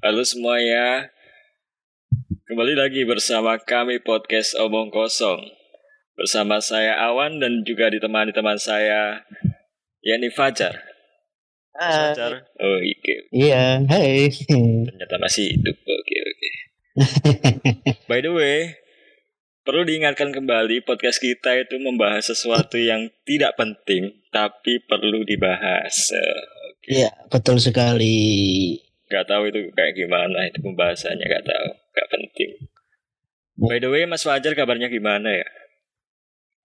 Halo semuanya, kembali lagi bersama kami podcast Omong Kosong. Bersama saya Awan dan juga ditemani teman saya Yani Fajar. Fajar, oh oke Iya, hai. Ternyata masih hidup, oke oke. By the way, perlu diingatkan kembali podcast kita itu membahas sesuatu yang tidak penting Tapi perlu dibahas. Oke, Iya, betul sekali. Gak tahu itu kayak gimana itu pembahasannya gak tahu, gak penting. By the way, Mas Fajar kabarnya gimana ya?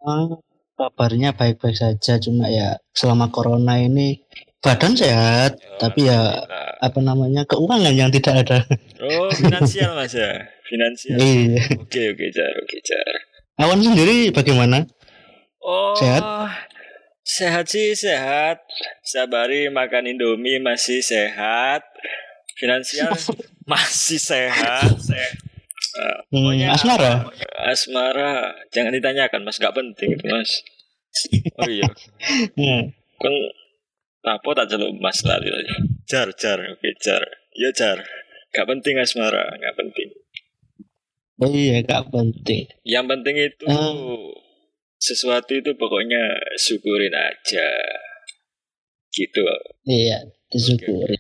Ah, kabarnya baik-baik saja, cuma ya selama corona ini badan sehat, tapi ya Alhamdulillah. apa namanya keuangan yang tidak ada. Oh, finansial Mas ya, finansial. Iya. Oke oke jar, oke jar. Awan sendiri bagaimana? Oh, Sehat? Sehat sih sehat. Sabari makan Indomie masih sehat. Finansial masih sehat. sehat. Hmm, pokoknya asmara? asmara jangan ditanyakan Mas, gak penting itu Mas. Oh iya. Hmm. kan apa tak celuk mas lali lagi jar jar oke jar ya jar gak penting asmara gak penting Oh iya, gak penting. yang penting itu Hmm. sesuatu itu pokoknya syukurin aja gitu Iya, disyukuri.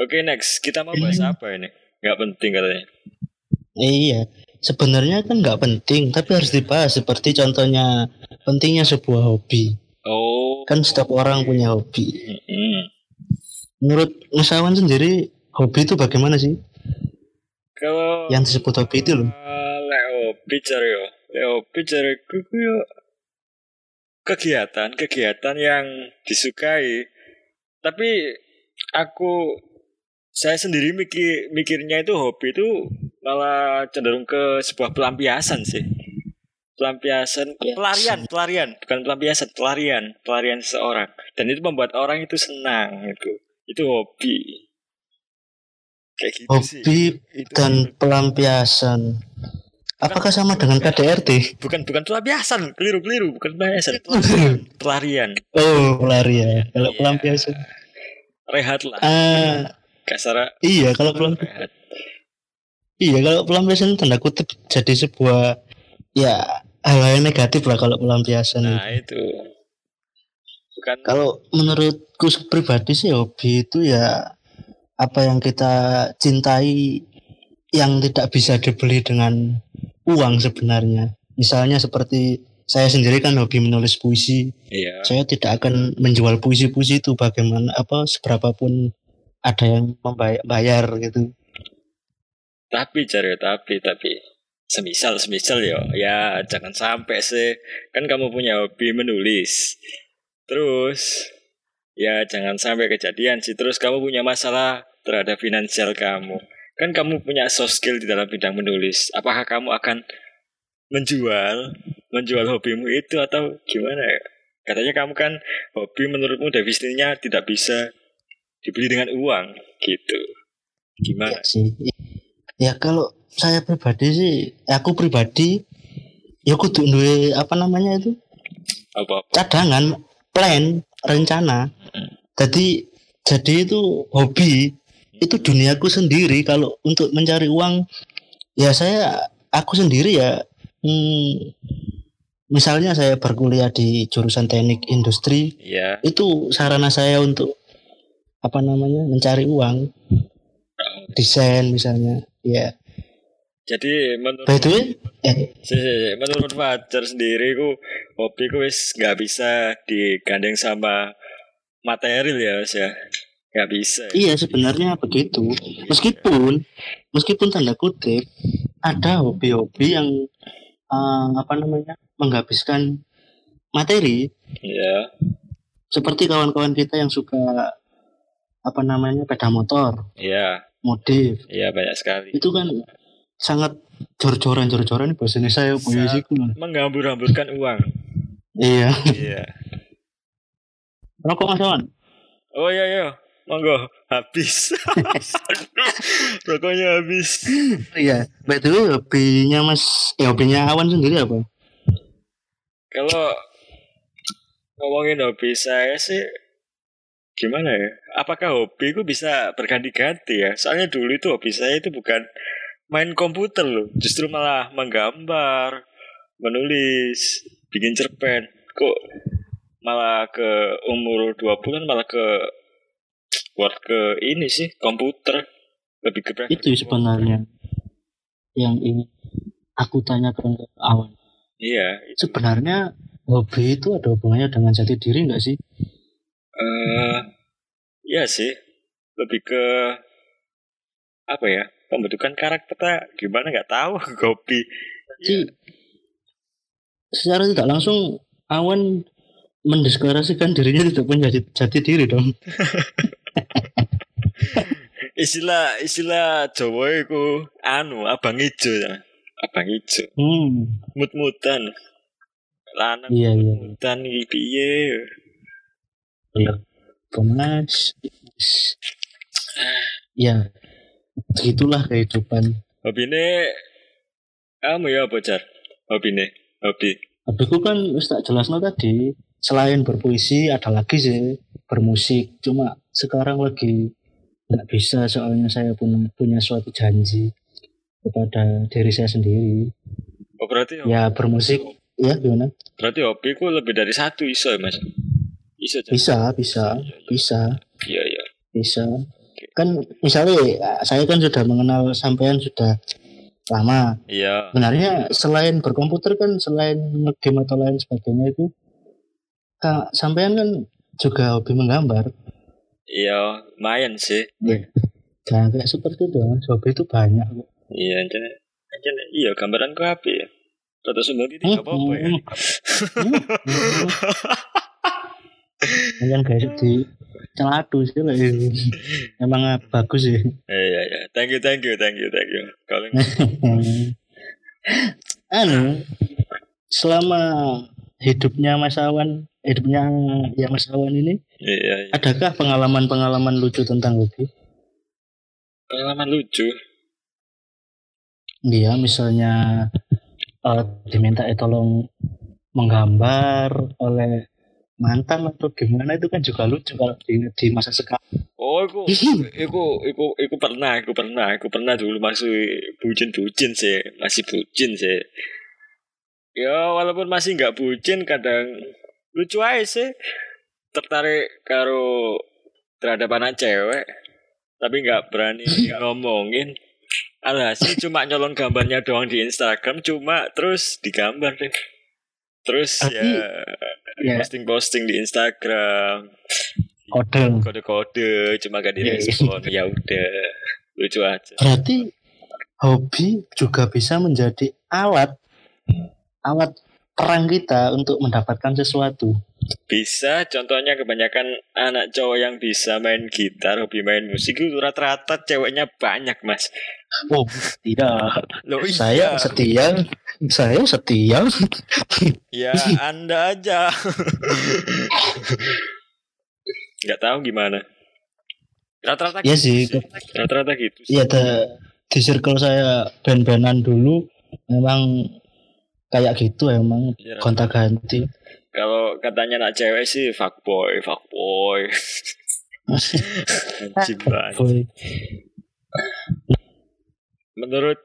Oke next kita mau bahas apa ini gak penting katanya Iya, sebenarnya kan nggak penting, tapi harus dibahas seperti contohnya pentingnya sebuah hobi. oh Kan setiap orang punya hobi. Mm-mm. Menurut Mas Awan sendiri, hobi itu bagaimana sih? kalau Yang disebut hobi itu loh. Eh, lek hobi jar yo lek hobi ku yo kegiatan kegiatan yang disukai tapi aku saya sendiri mikir mikirnya itu hobi itu malah cenderung ke sebuah pelampiasan sih. Pelampiasan Ya. pelarian pelarian. Bukan pelampiasan pelarian. Pelarian seseorang. Dan itu membuat orang itu senang itu itu hobi. Kayak gitu sih Hobi Itu. dan pelampiasan. Apakah sama dengan KDRT? bukan bukan pelampiasan. Keliru keliru bukan pelampiasan. Pelarian pelarian. Oh, lari ya. Kalau Iya. pelampiasan. rehat lah. Ah, kasar iya kalau rehat iya kalau pelampiasan tanda kutip jadi sebuah ya hal yang negatif lah kalau pelampiasan. nah itu bukan Kalau menurutku pribadi sih hobi itu ya apa yang kita cintai yang tidak bisa dibeli dengan uang sebenarnya. Misalnya seperti saya sendiri kan hobi menulis puisi. iya Saya tidak akan menjual puisi-puisi itu bagaimana apa seberapa pun ada yang membayar gitu. tapi cari tapi tapi semisal semisal yo. Ya jangan sampai sih. Kan kamu punya hobi menulis. Terus ya jangan sampai kejadian sih. Terus kamu punya masalah terhadap finansial kamu. Kan kamu punya soft skill di dalam bidang menulis. Apakah kamu akan menjual menjual hobimu itu atau gimana ya? Katanya kamu kan hobi menurutmu definisinya tidak bisa dibeli dengan uang gitu gimana Ya sih. Ya kalau saya pribadi sih, aku pribadi ya kudu duwe apa namanya itu apa cadangan, plan, rencana. Jadi jadi itu hobi, itu duniaku sendiri. Kalau untuk mencari uang, ya saya aku sendiri ya. Hmm, misalnya saya berkuliah di jurusan teknik industri, ya itu sarana saya untuk apa namanya mencari uang, desain misalnya. Ya, Jadi menurut by the way, eh, si- si- si, menurut Fajar sendiri ku hobi ku wis nggak bisa digandeng sama material ya Mas ya. Nggak bisa. iya sebenarnya begitu. Meskipun meskipun tanda kutip ada hobi-hobi yang eh, apa namanya menghabiskan materi Ya, seperti kawan-kawan kita yang suka apa namanya sepeda motor, ya, modif ya banyak sekali. itu kan sangat jor-joran jor-joran bahasa Indonesia ya puisiku lah. Menghambur-hamburkan uang. Iya. Iya. Rokok Mas Awan? Oh iya iya. Monggo habis. Rokoknya habis. Iya. By the way hobinya Mas, eh hobinya Awan sendiri apa? Kalau ngomongin hobi saya sih gimana ya? Apakah hobi itu bisa berganti-ganti ya? Soalnya dulu itu hobi saya itu bukan main komputer loh, justru malah menggambar, menulis, bikin cerpen. Kok malah ke umur 20 malah ke buat ke ini sih komputer lebih ke itu sebenarnya yang ini aku tanyakan ke awan iya itu. sebenarnya hobi itu ada hubungannya dengan jati diri enggak sih uh, iya sih lebih ke apa ya pembentukan karakter gimana nggak tahu hobi jadi ya. secara tidak langsung awan mendeklarasikan dirinya tidak punya jati, jati diri dong. istilah istilah Jawa itu anu abang ijo ya. Abang ijo. Hmm. Mut-mutan. Lanang iya, iya. mutan piye? Pemas. Ya. Itulah kehidupan. Hobi ini kamu ya bocor. Hobi ini hobi. Hobiku kan tak jelasno tadi selain berpuisi ada lagi sih bermusik cuma sekarang lagi nggak bisa soalnya saya pun punya suatu janji kepada diri saya sendiri oh, berarti ya bermusik ya gimana berarti hobiku lebih dari satu iso ya mas iso bisa bisa bisa iya iya bisa kan misalnya saya kan sudah mengenal sampean sudah lama iya sebenarnya selain berkomputer kan selain ngegame atau lain sebagainya itu Kak, sampean kan juga hobi menggambar. Iya, lumayan sih. Iya. Jangan kayak seperti itu, hobi itu banyak. Iya, jadi, jadi iya gambaran ku api ya. Rata semua itu tidak apa-apa ya. Jangan kayak di celatu sih lah Emang bagus sih. Iya, iya. Thank you, thank you, thank you, thank you. Calling. anu, selama hidupnya Mas Awan hidupnya ya Mas Awan ini iya, iya. adakah pengalaman-pengalaman lucu tentang hobi pengalaman lucu iya misalnya uh, diminta tolong menggambar oleh mantan atau gimana itu kan juga lucu kalau di, di masa sekarang. Oh, aku, aku, aku, aku pernah, aku pernah, aku pernah dulu masih bucin-bucin sih, masih bucin sih. Ya walaupun masih nggak bucin kadang lucu aja sih tertarik karo terhadap anak cewek tapi nggak berani ngomongin alhasil cuma nyolong gambarnya doang di Instagram cuma terus digambar deh terus tapi, ya, ya posting posting di Instagram kode kode kode cuma gak iya, iya. direspon ya udah lucu aja berarti hobi juga bisa menjadi alat alat perang kita untuk mendapatkan sesuatu. Bisa, contohnya kebanyakan anak cowok yang bisa main gitar, hobi main musik itu rata-rata ceweknya banyak, Mas. Oh, tidak. Loh, iya. Saya setia. Saya setia. ya, Anda aja. Gak tahu gimana. Rata-rata ya gitu sih. Rata-rata gitu. Iya, di circle saya band-bandan dulu memang kayak gitu emang ya, kontak ganti kalau katanya nak cewek sih fuckboy fuckboy boy. menurut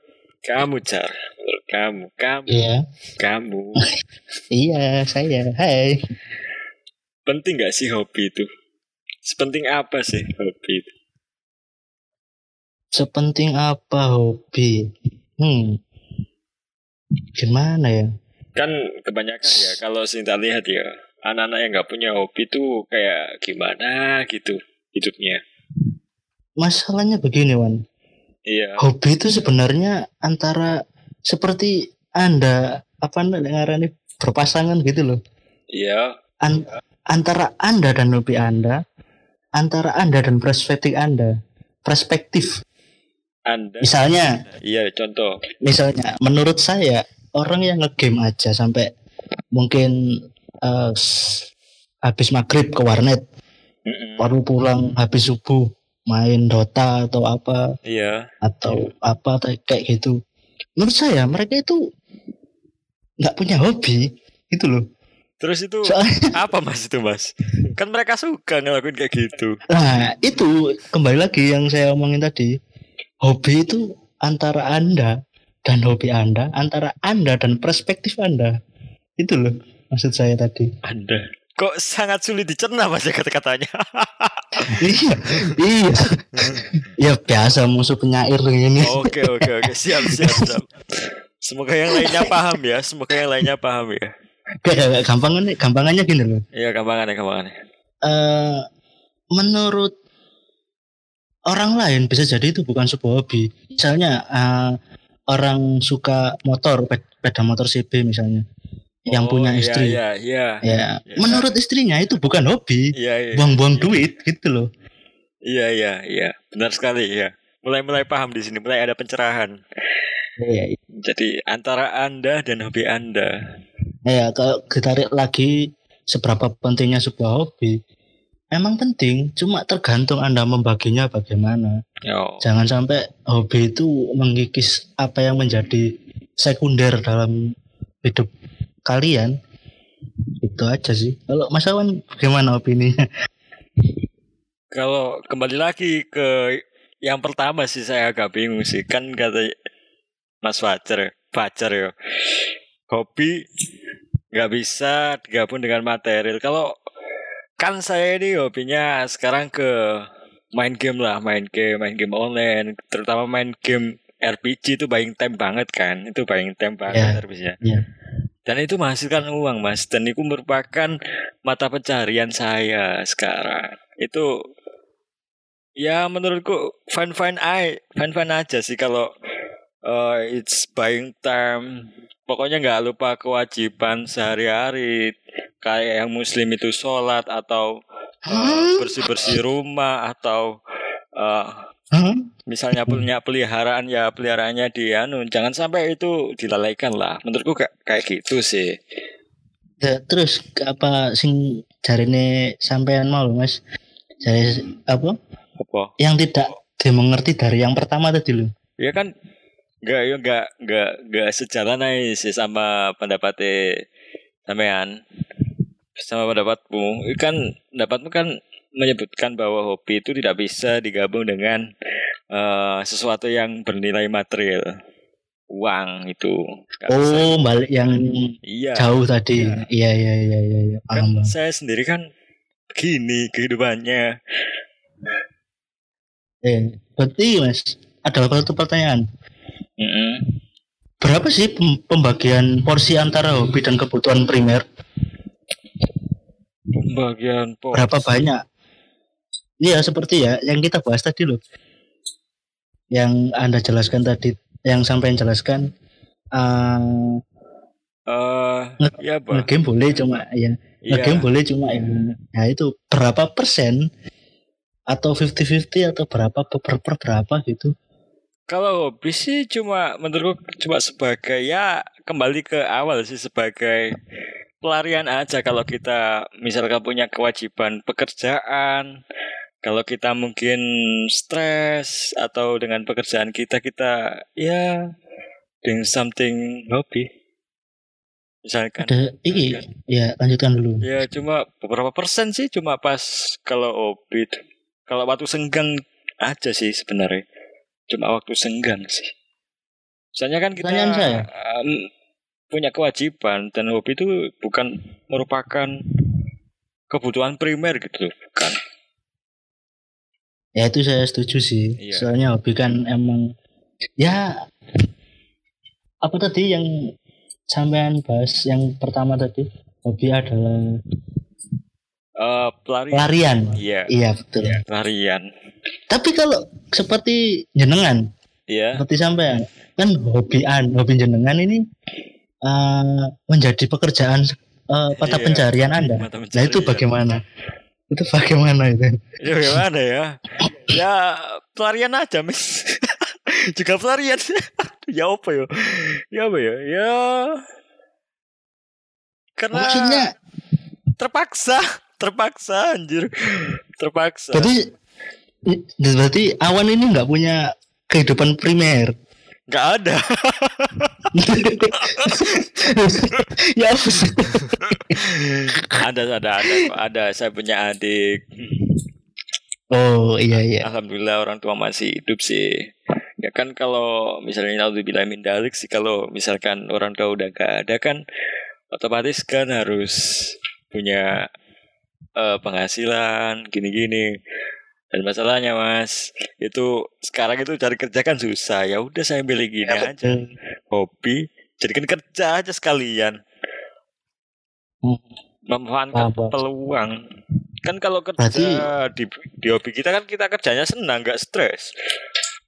kamu car menurut kamu kamu iya. kamu iya saya hai penting gak sih hobi itu sepenting apa sih hobi itu sepenting apa hobi hmm Gimana ya? Kan kebanyakan ya kalau kita lihat ya anak-anak yang nggak punya hobi tuh kayak gimana gitu hidupnya. Masalahnya begini Wan. Iya. Hobi itu sebenarnya antara seperti anda apa nih berpasangan gitu loh. Iya. An antara anda dan hobi anda, antara anda dan perspektif anda, perspektif anda. Misalnya. Iya, contoh. Misalnya, menurut saya orang yang ngegame aja sampai mungkin uh, habis maghrib ke warnet, mm baru pulang habis subuh main Dota atau apa, iya. atau apa kayak gitu. Menurut saya mereka itu nggak punya hobi, gitu loh. Terus itu Soalnya- apa mas itu mas? Kan mereka suka ngelakuin kayak gitu. Nah, itu kembali lagi yang saya omongin tadi. Hobi itu antara Anda dan hobi Anda, antara Anda dan perspektif Anda. Itu loh maksud saya tadi. Anda kok sangat sulit dicerna mas ya kata-katanya. iya, iya. ya biasa musuh penyair ini. oke oke oke siap siap siap. Semoga yang lainnya paham ya. Semoga yang lainnya paham ya. Gak, gampangannya, gampangannya gini loh. Iya gampangannya gampangannya. eh menurut orang lain bisa jadi itu bukan sebuah hobi. Misalnya eh, orang suka motor, ped- sepeda motor CB misalnya, yang Oh, punya iya, istri. Iya iya. Ya, Ya. menurut istrinya itu bukan hobi, Iya iya. buang-buang duit gitu loh. Iya iya iya. Benar sekali ya. Mulai mulai paham di sini. Mulai ada pencerahan. Iya, Jadi antara anda dan hobi anda. ya kalau ditarik lagi seberapa pentingnya sebuah hobi, emang penting, cuma tergantung anda membaginya bagaimana. Oh. Jangan sampai hobi itu mengikis apa yang menjadi sekunder dalam hidup kalian. Itu aja sih. Kalau Mas Awan gimana opininya? Kalau kembali lagi ke yang pertama sih saya agak bingung sih kan kata Mas Fajar, ya, Fajar ya. Hobi nggak bisa digabung dengan material. Kalau kan saya ini hobinya sekarang ke main game lah, main game, main game online, terutama main game RPG itu buying time banget kan, itu buying time banget Iya. RPG-nya. Iya. Dan itu menghasilkan uang mas, dan itu merupakan mata pencarian saya sekarang. Itu ya menurutku fine fine aja, fine fine aja sih kalau uh, it's buying time. Pokoknya nggak lupa kewajiban sehari-hari kayak yang muslim itu sholat atau bersih bersih rumah atau uh, Hah? misalnya punya peliharaan ya peliharaannya di anu jangan sampai itu dilalaikan lah menurutku kayak kayak gitu sih Ya, terus apa sing jarine sampean mau Mas? Jari apa? apa Yang tidak dimengerti dari yang pertama tadi loh. ya kan nggak ya nggak nggak nggak sejalan aja sih sama pendapatnya sampean sama pendapatmu kan pendapatmu kan menyebutkan bahwa hobi itu tidak bisa digabung dengan eh, sesuatu yang bernilai material uang itu. Oh, balik yang iya jauh tadi. Iya, iya, iya, iya, iya. kan Paham, paham. saya sendiri kan gini kehidupannya Eh, berarti Mas, ada satu pertanyaan. Mm-mm. Berapa sih pem- pembagian porsi antara hobi dan kebutuhan primer? pembagian porsi. Berapa banyak? Iya, seperti ya yang kita bahas tadi loh. Yang Anda jelaskan tadi, yang sampai jelaskan eh Eh, Nge- ya game boleh cuma ya iya. game boleh cuma ya, ya itu berapa persen atau 50-50 atau berapa per, per, per berapa gitu Kalau hobi sih cuma menurutku cuma sebagai ya kembali ke awal sih sebagai pelarian aja kalau kita misalkan punya kewajiban pekerjaan kalau kita mungkin stres atau dengan pekerjaan kita kita ya doing something hobi. Misalkan. Ada iki ya lanjutkan dulu. Ya cuma beberapa persen sih cuma pas kalau hobi kalau waktu senggang aja sih sebenarnya. Cuma waktu senggang sih. Soalnya kan kita saya. em, punya kewajiban dan hobi itu bukan merupakan kebutuhan primer gitu ya itu saya setuju sih. Iya. soalnya hobi kan emang ya apa tadi yang sampean bahas yang pertama tadi? Hobi adalah Eh pelarian pelarian. Iya. Iya betul. Pelarian. Tapi kalau seperti jenengan iya. seperti sampean kan hobian hobi jenengan ini eh, menjadi pekerjaan eh, mata Iya. pencarian anda. Mata nah itu pencarian. bagaimana itu bagaimana itu? Ya gimana ya? Ya pelarian aja mis juga pelarian. Ya apa ya? Ya apa ya? Ya. Karena maksudnya terpaksa. Terpaksa anjir. Terpaksa. Berarti berarti awan ini nggak punya kehidupan primer Nggak ada. ya ada ada ada. Ada saya punya adik. Oh iya iya. Alhamdulillah orang tua masih hidup sih. Ya kan kalau misalnya bilang min dalik sih kalau misalkan orang tua udah gak ada kan otomatis kan harus punya eh, penghasilan gini-gini. Dan masalahnya mas itu sekarang itu cari kerja kan susah. Ya udah saya pilih gini Ya, aja hobi jadikan kerja aja sekalian Hmm. memanfaatkan paham. peluang kan kalau kerja Berarti- di, di hobi kita kan kita kerjanya senang nggak stres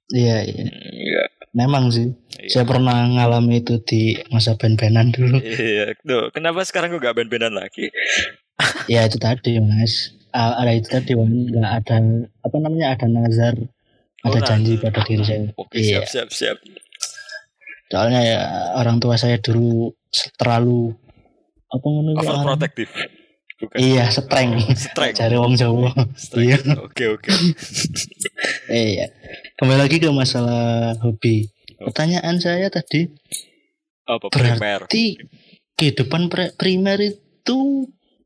Iya iya. Iya, Memang sih. Iya. Saya pernah ngalami itu di masa band-bandan dulu. iya. Tuh, kenapa sekarang kok gak band-bandan lagi? ya itu tadi mas. Ah, ada itu tadi Wan. nggak ada apa namanya ada nazar, Oh, ada janji nazar. pada diri saya. Oke, Iya. siap, siap, siap. Soalnya ya orang tua saya dulu terlalu apa ngono orang- Overprotective. Bukan. Iya, streng. Strength. Cari wong Jawa. Iya. Oke, oke. Iya. Kembali lagi ke masalah hobi. Pertanyaan saya tadi Apa primer? berarti kehidupan primer itu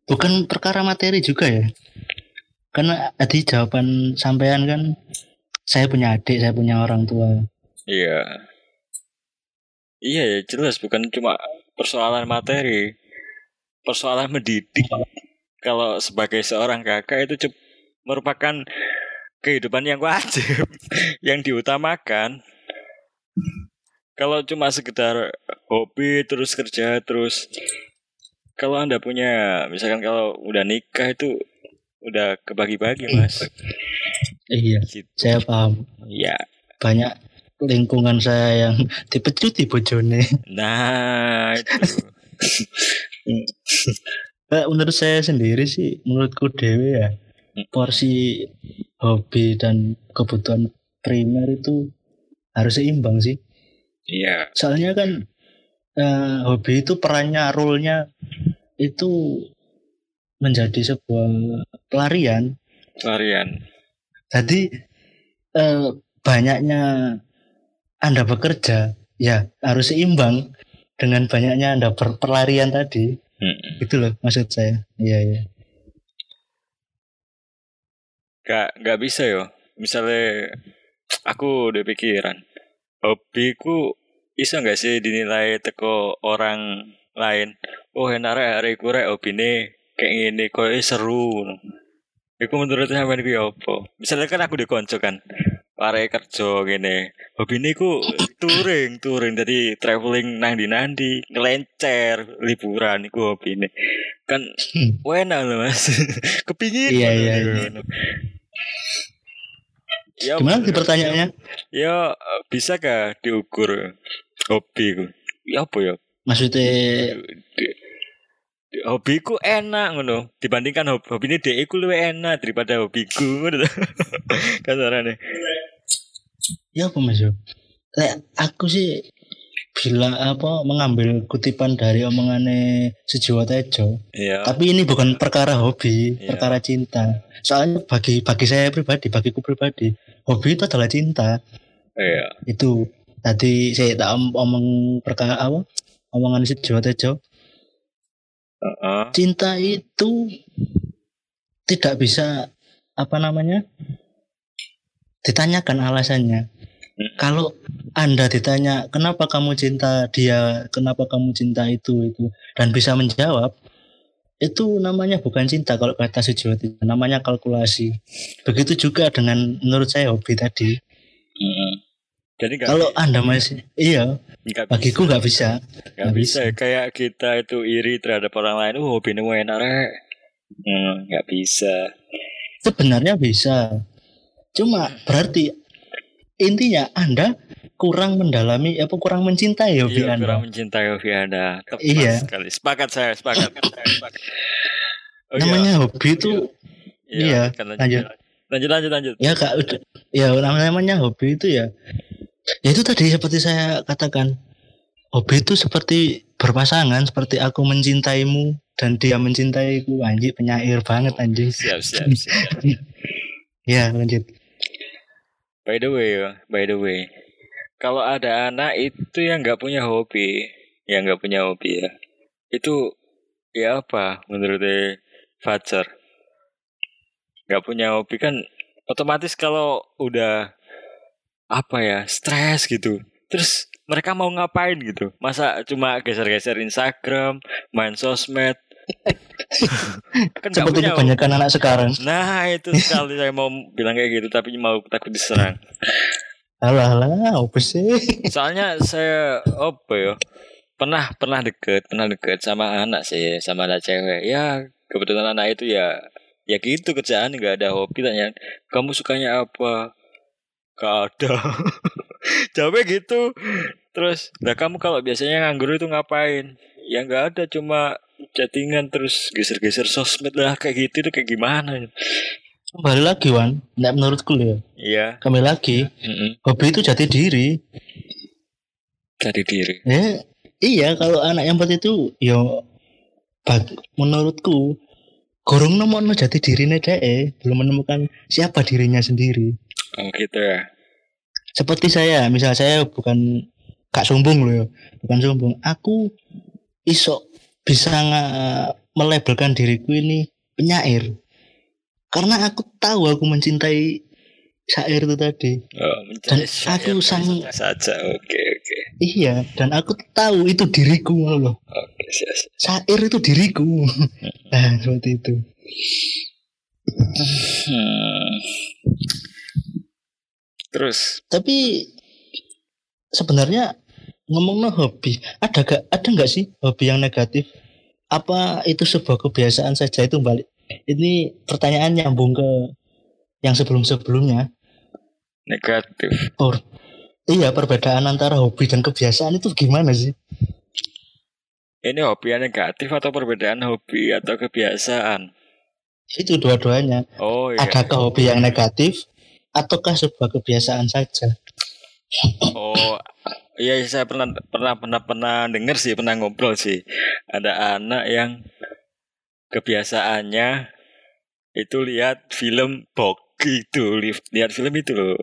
bukan perkara materi juga ya? Karena tadi jawaban sampean kan saya punya adik, saya punya orang tua. Iya. Iya ya, jelas bukan cuma persoalan materi. Persoalan mendidik. Kalau sebagai seorang kakak itu merupakan kehidupan yang wajib, yang diutamakan. Kalau cuma sekedar hobi terus kerja terus kalau anda punya misalkan kalau udah nikah itu udah kebagi-bagi mas Iya, gitu saya paham. ya Banyak lingkungan saya yang dipecut di bojone. nah itu menurut saya sendiri sih, menurutku dewe ya, porsi hobi dan kebutuhan primer itu harus seimbang sih. iya Soalnya kan eh, hobi itu perannya, role-nya itu menjadi sebuah pelarian. varian Jadi eh, banyaknya Anda bekerja, ya harus seimbang dengan banyaknya Anda berpelarian tadi. Mm-mm. Itu loh maksud saya. Iya, iya. Gak, gak bisa yo. Misalnya aku udah pikiran, hobiku bisa nggak sih dinilai teko orang lain? Oh enak rek hari ku rek hobine kayak gini, kok seru. Iku menurut sampean ku apa? Misalnya kan aku dikonco kan, pare kerja gini, hobine ku touring, touring, jadi traveling nang di nandi, ngelencer, liburan, iku hobine. Kan Hmm. enak loh mas, kepingin. Iya, iya, iku. iya. Ya, Gimana sih pertanyaannya? Ya eh, bisa kah diukur hobiku? Ya apa ya? Maksudnya Hobiku enak ngono dibandingkan hobi hobi ini dek iku luwih enak daripada hobiku ngono. Kasarane. ya apa Mas? Lek aku sih bila apa mengambil kutipan dari omongannya Sejiwa Tejo. Iya. Tapi ini bukan perkara hobi, Iya. perkara cinta. Soalnya bagi bagi saya pribadi, bagiku pribadi, hobi itu adalah cinta. Iya. Itu tadi saya tak om- omong perkara apa? Omongan Sejiwa Tejo. Heeh. Cinta itu tidak bisa apa namanya? ditanyakan alasannya. Hmm. Kalau Anda ditanya kenapa kamu cinta dia, kenapa kamu cinta itu itu dan bisa menjawab itu namanya bukan cinta kalau kata itu namanya kalkulasi. Begitu juga dengan menurut saya hobi tadi. Jadi Kalau Anda masih iya, gak bagiku nggak bisa. Gak nggak bisa bisa. ya. Kayak kita itu iri terhadap orang lain. Oh, hobi ini enak rek. Hmm, gak bisa. Sebenarnya bisa. Cuma berarti intinya Anda kurang mendalami apa kurang mencintai hobi Iya, Anda. kurang mencintai hobi Anda. Tepat Iya. sekali. Sepakat saya, sepakat. sepakat. Oh, iya. namanya hobi itu iya, kan, lanjut. lanjut. Lanjut, lanjut, lanjut. ya kak udah ya namanya hobi itu ya ya itu tadi seperti saya katakan hobi itu seperti berpasangan seperti aku mencintaimu dan dia mencintaiku anjing penyair banget anjing Siap, siap, siap. ya lanjut By the way, by the way. kalau ada anak itu yang nggak punya hobi, yang nggak punya hobi ya, itu ya apa menurut Fajar? Nggak punya hobi kan otomatis kalau udah apa ya stres gitu, terus mereka mau ngapain gitu? Masa cuma geser-geser Instagram, main sosmed? kan Seperti kebanyakan anak sekarang. Nah itu sekali saya mau bilang kayak gitu, tapi mau takut diserang. Alah alah, apa sih? Soalnya saya apa ya? Pernah pernah deket, pernah deket sama anak sih, sama anak cewek. Ya kebetulan anak itu ya ya gitu kerjaan nggak ada hobi tanya kamu sukanya apa gak ada jawabnya gitu terus nah kamu kalau biasanya nganggur itu ngapain ya nggak ada cuma chattingan terus geser-geser sosmed lah kayak gitu itu kayak gimana Kembali lagi Wan, Nggak menurutku ya. Iya. Kembali lagi. Mm -hmm. Hobi itu jati diri. Jati diri. Eh, iya kalau anak yang itu, yo, menurutku, gorong nomor jati diri deh, belum menemukan siapa dirinya sendiri. Oh gitu ya. Seperti saya, misal saya bukan kak sombong loh ya, bukan sombong. Aku isok bisa melabelkan diriku ini penyair karena aku tahu aku mencintai syair itu tadi. Oh, dan aku sang saja. Oke, okay, oke. Okay. Iya, dan aku tahu itu diriku loh. Oke, okay, Syair itu diriku. nah, seperti itu. Hmm. Terus, tapi sebenarnya ngomong no hobi, ada gak ada nggak sih hobi yang negatif? Apa itu sebuah kebiasaan saja itu balik ini pertanyaan nyambung ke yang sebelum-sebelumnya. Negatif. Or, iya, perbedaan antara hobi dan kebiasaan itu gimana sih? Ini hobi yang negatif atau perbedaan hobi atau kebiasaan? Itu dua-duanya. Oh iya. Adakah hobi yang negatif ataukah sebuah kebiasaan saja? Oh, iya saya pernah pernah pernah pernah dengar sih, pernah ngobrol sih. Ada anak yang kebiasaannya itu lihat film bok itu lihat film itu loh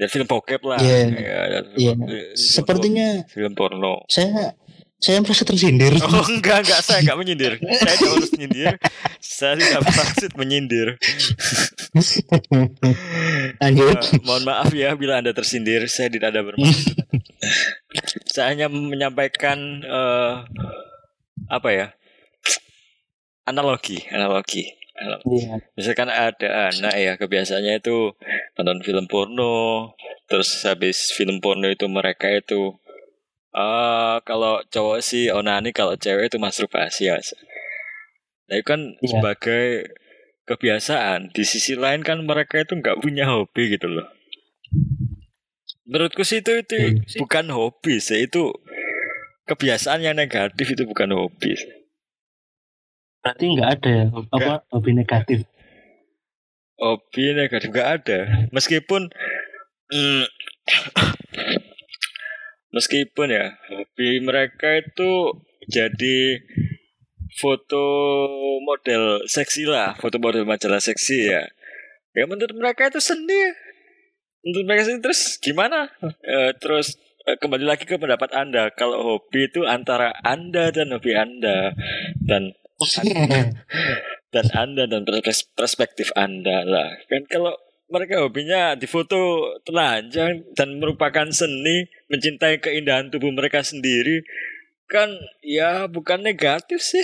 lihat film bokep lah yeah. ya, yeah. sepertinya film porno saya saya merasa tersindir. Oh enggak enggak. Saya enggak menyindir. Saya tidak harus menyindir. Saya tidak maksud menyindir. Lanjut. Uh, mohon maaf ya bila anda tersindir. Saya tidak ada bermaksud. Saya hanya menyampaikan uh, apa ya? Analogi, analogi. Yeah. Misalkan ada anak ya kebiasaannya itu nonton film porno, terus habis film porno itu mereka itu uh, kalau cowok sih onani, kalau cewek itu masturbasi ya. Nah itu kan yeah. sebagai kebiasaan. Di sisi lain kan mereka itu nggak punya hobi gitu loh. Menurutku sih itu itu hmm. bukan hobi sih, itu kebiasaan yang negatif itu bukan hobi. Berarti nggak ada ya apa hobi negatif? Hobi negatif nggak ada. Meskipun mm, meskipun ya hobi mereka itu jadi foto model seksi lah, foto model majalah seksi ya. Ya menurut mereka itu seni. Menurut mereka sendiri terus gimana? E, terus e, kembali lagi ke pendapat Anda. Kalau hobi itu antara Anda dan hobi Anda dan dan anda dan perspektif anda lah kan kalau mereka hobinya difoto telanjang dan merupakan seni mencintai keindahan tubuh mereka sendiri. Kan ya bukan negatif sih.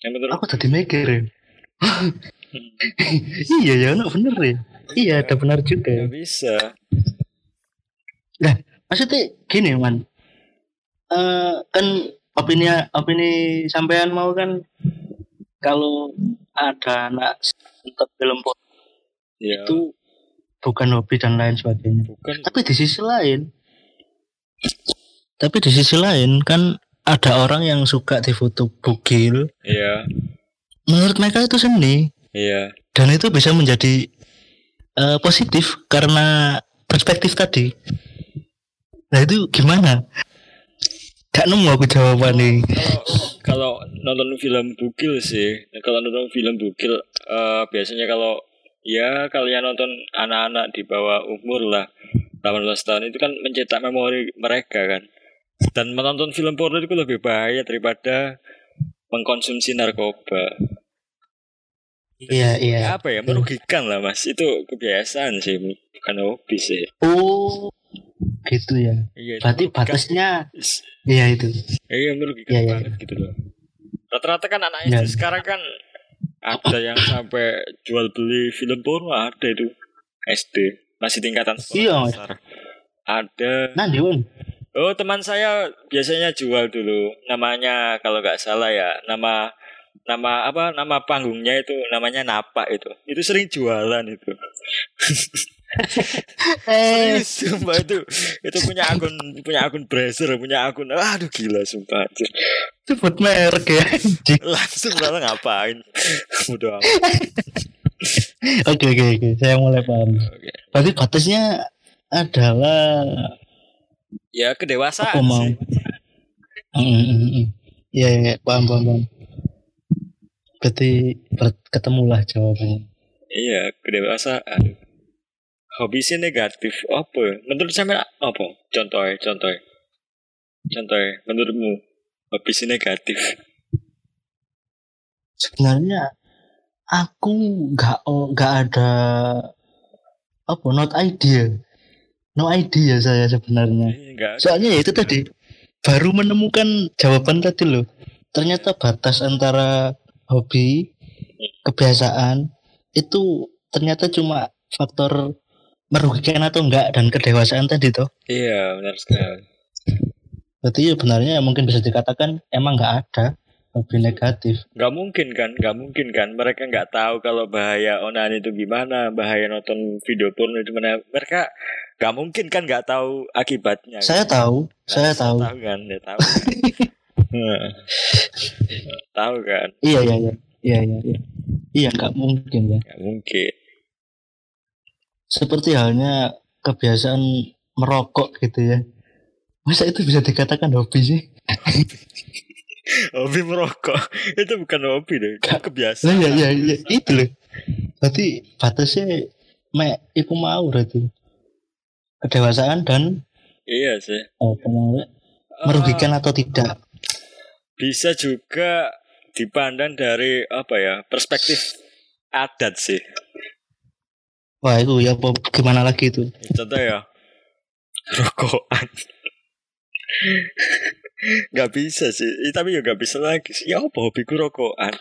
Yang betul aku tadi mikir ya. iya ya no, bener ya. Iya ada benar juga. Ya bisa. Nah maksudnya gini man. Uh, kan opini opini sampean mau kan kalau ada anak untuk film ya. itu bukan hobi dan lain sebagainya. Bukan. Tapi di sisi lain, tapi di sisi lain kan ada orang yang suka difoto bugil. Iya. Menurut mereka itu seni. Iya. Dan itu bisa menjadi uh, positif karena perspektif tadi. Nah itu gimana? Gak nemu aku jawaban nih. Kalau nonton film bukil sih, kalau nonton film bukil uh, biasanya kalau ya kalian nonton anak-anak di bawah umur lah, 18 tahun itu kan mencetak memori mereka kan. Dan menonton film porno itu lebih bahaya daripada mengkonsumsi narkoba. Iya, iya. Apa ya merugikan lah mas. Itu kebiasaan sih, bukan hobi sih. Oh, gitu ya. Iya. Berarti merugikan. batasnya iya itu. Iya merugikan Iya, iya, banget gitu loh. Rata-rata kan anak Iya. Sekarang kan ada yang sampai jual beli film porno ada itu SD masih tingkatan sekolah Iya, dasar. Ada. Nah, Dion. Oh teman saya biasanya jual dulu namanya kalau nggak salah ya nama nama apa nama panggungnya itu namanya Napa itu itu sering jualan itu Eh, serius sumpah itu itu punya akun punya akun browser punya akun aduh gila sumpah anjir. sebut merek ya. langsung lah ngapain udah Oke, oke, oke. Saya mulai paham. Oke. Berarti batasnya adalah ya kedewasaan mau? sih Mm, mm, mm, mm. Iya, iya, iya. paham, paham, paham. Berarti ber- ketemulah jawabannya. iya kedewasaan hobi sih negatif. Apa? Menurut saya apa? Contohnya contohnya. Contohnya menurutmu hobi sih negatif? Sebenarnya aku nggak oh, nggak ada apa not idea. No idea saya sebenarnya. Soalnya ya itu tadi baru menemukan jawaban tadi loh. Ternyata batas antara hobi, kebiasaan itu ternyata cuma faktor merugikan atau enggak dan kedewasaan tadi toh. iya benar sekali Berarti ya benarnya mungkin bisa dikatakan emang nggak ada hobi negatif. nggak mungkin kan nggak mungkin kan mereka nggak tahu kalau bahaya onan itu gimana bahaya nonton video porno itu mana mereka nggak mungkin kan nggak tahu akibatnya Saya kan? tahu, Nah, saya tahu. tahu kan ya tahu Nah. tahu kan Iya iya iya. Iya iya iya. Iya nggak mungkin ya. nggak mungkin Seperti halnya kebiasaan merokok gitu ya. Masa itu bisa dikatakan hobi sih? hobi merokok itu bukan hobi deh itu Lah kebiasaan ya ya ya itu loh. Berarti batasnya mek iku mau berarti. Kedewasaan dan iya sih oh, kemauan Ah, merugikan atau tidak. bisa juga dipandang dari apa ya perspektif adat sih Wah itu ya apa gimana lagi itu? contoh ya rokokan nggak bisa sih Eh, tapi ya nggak bisa lagi ya apa hobiku rokokan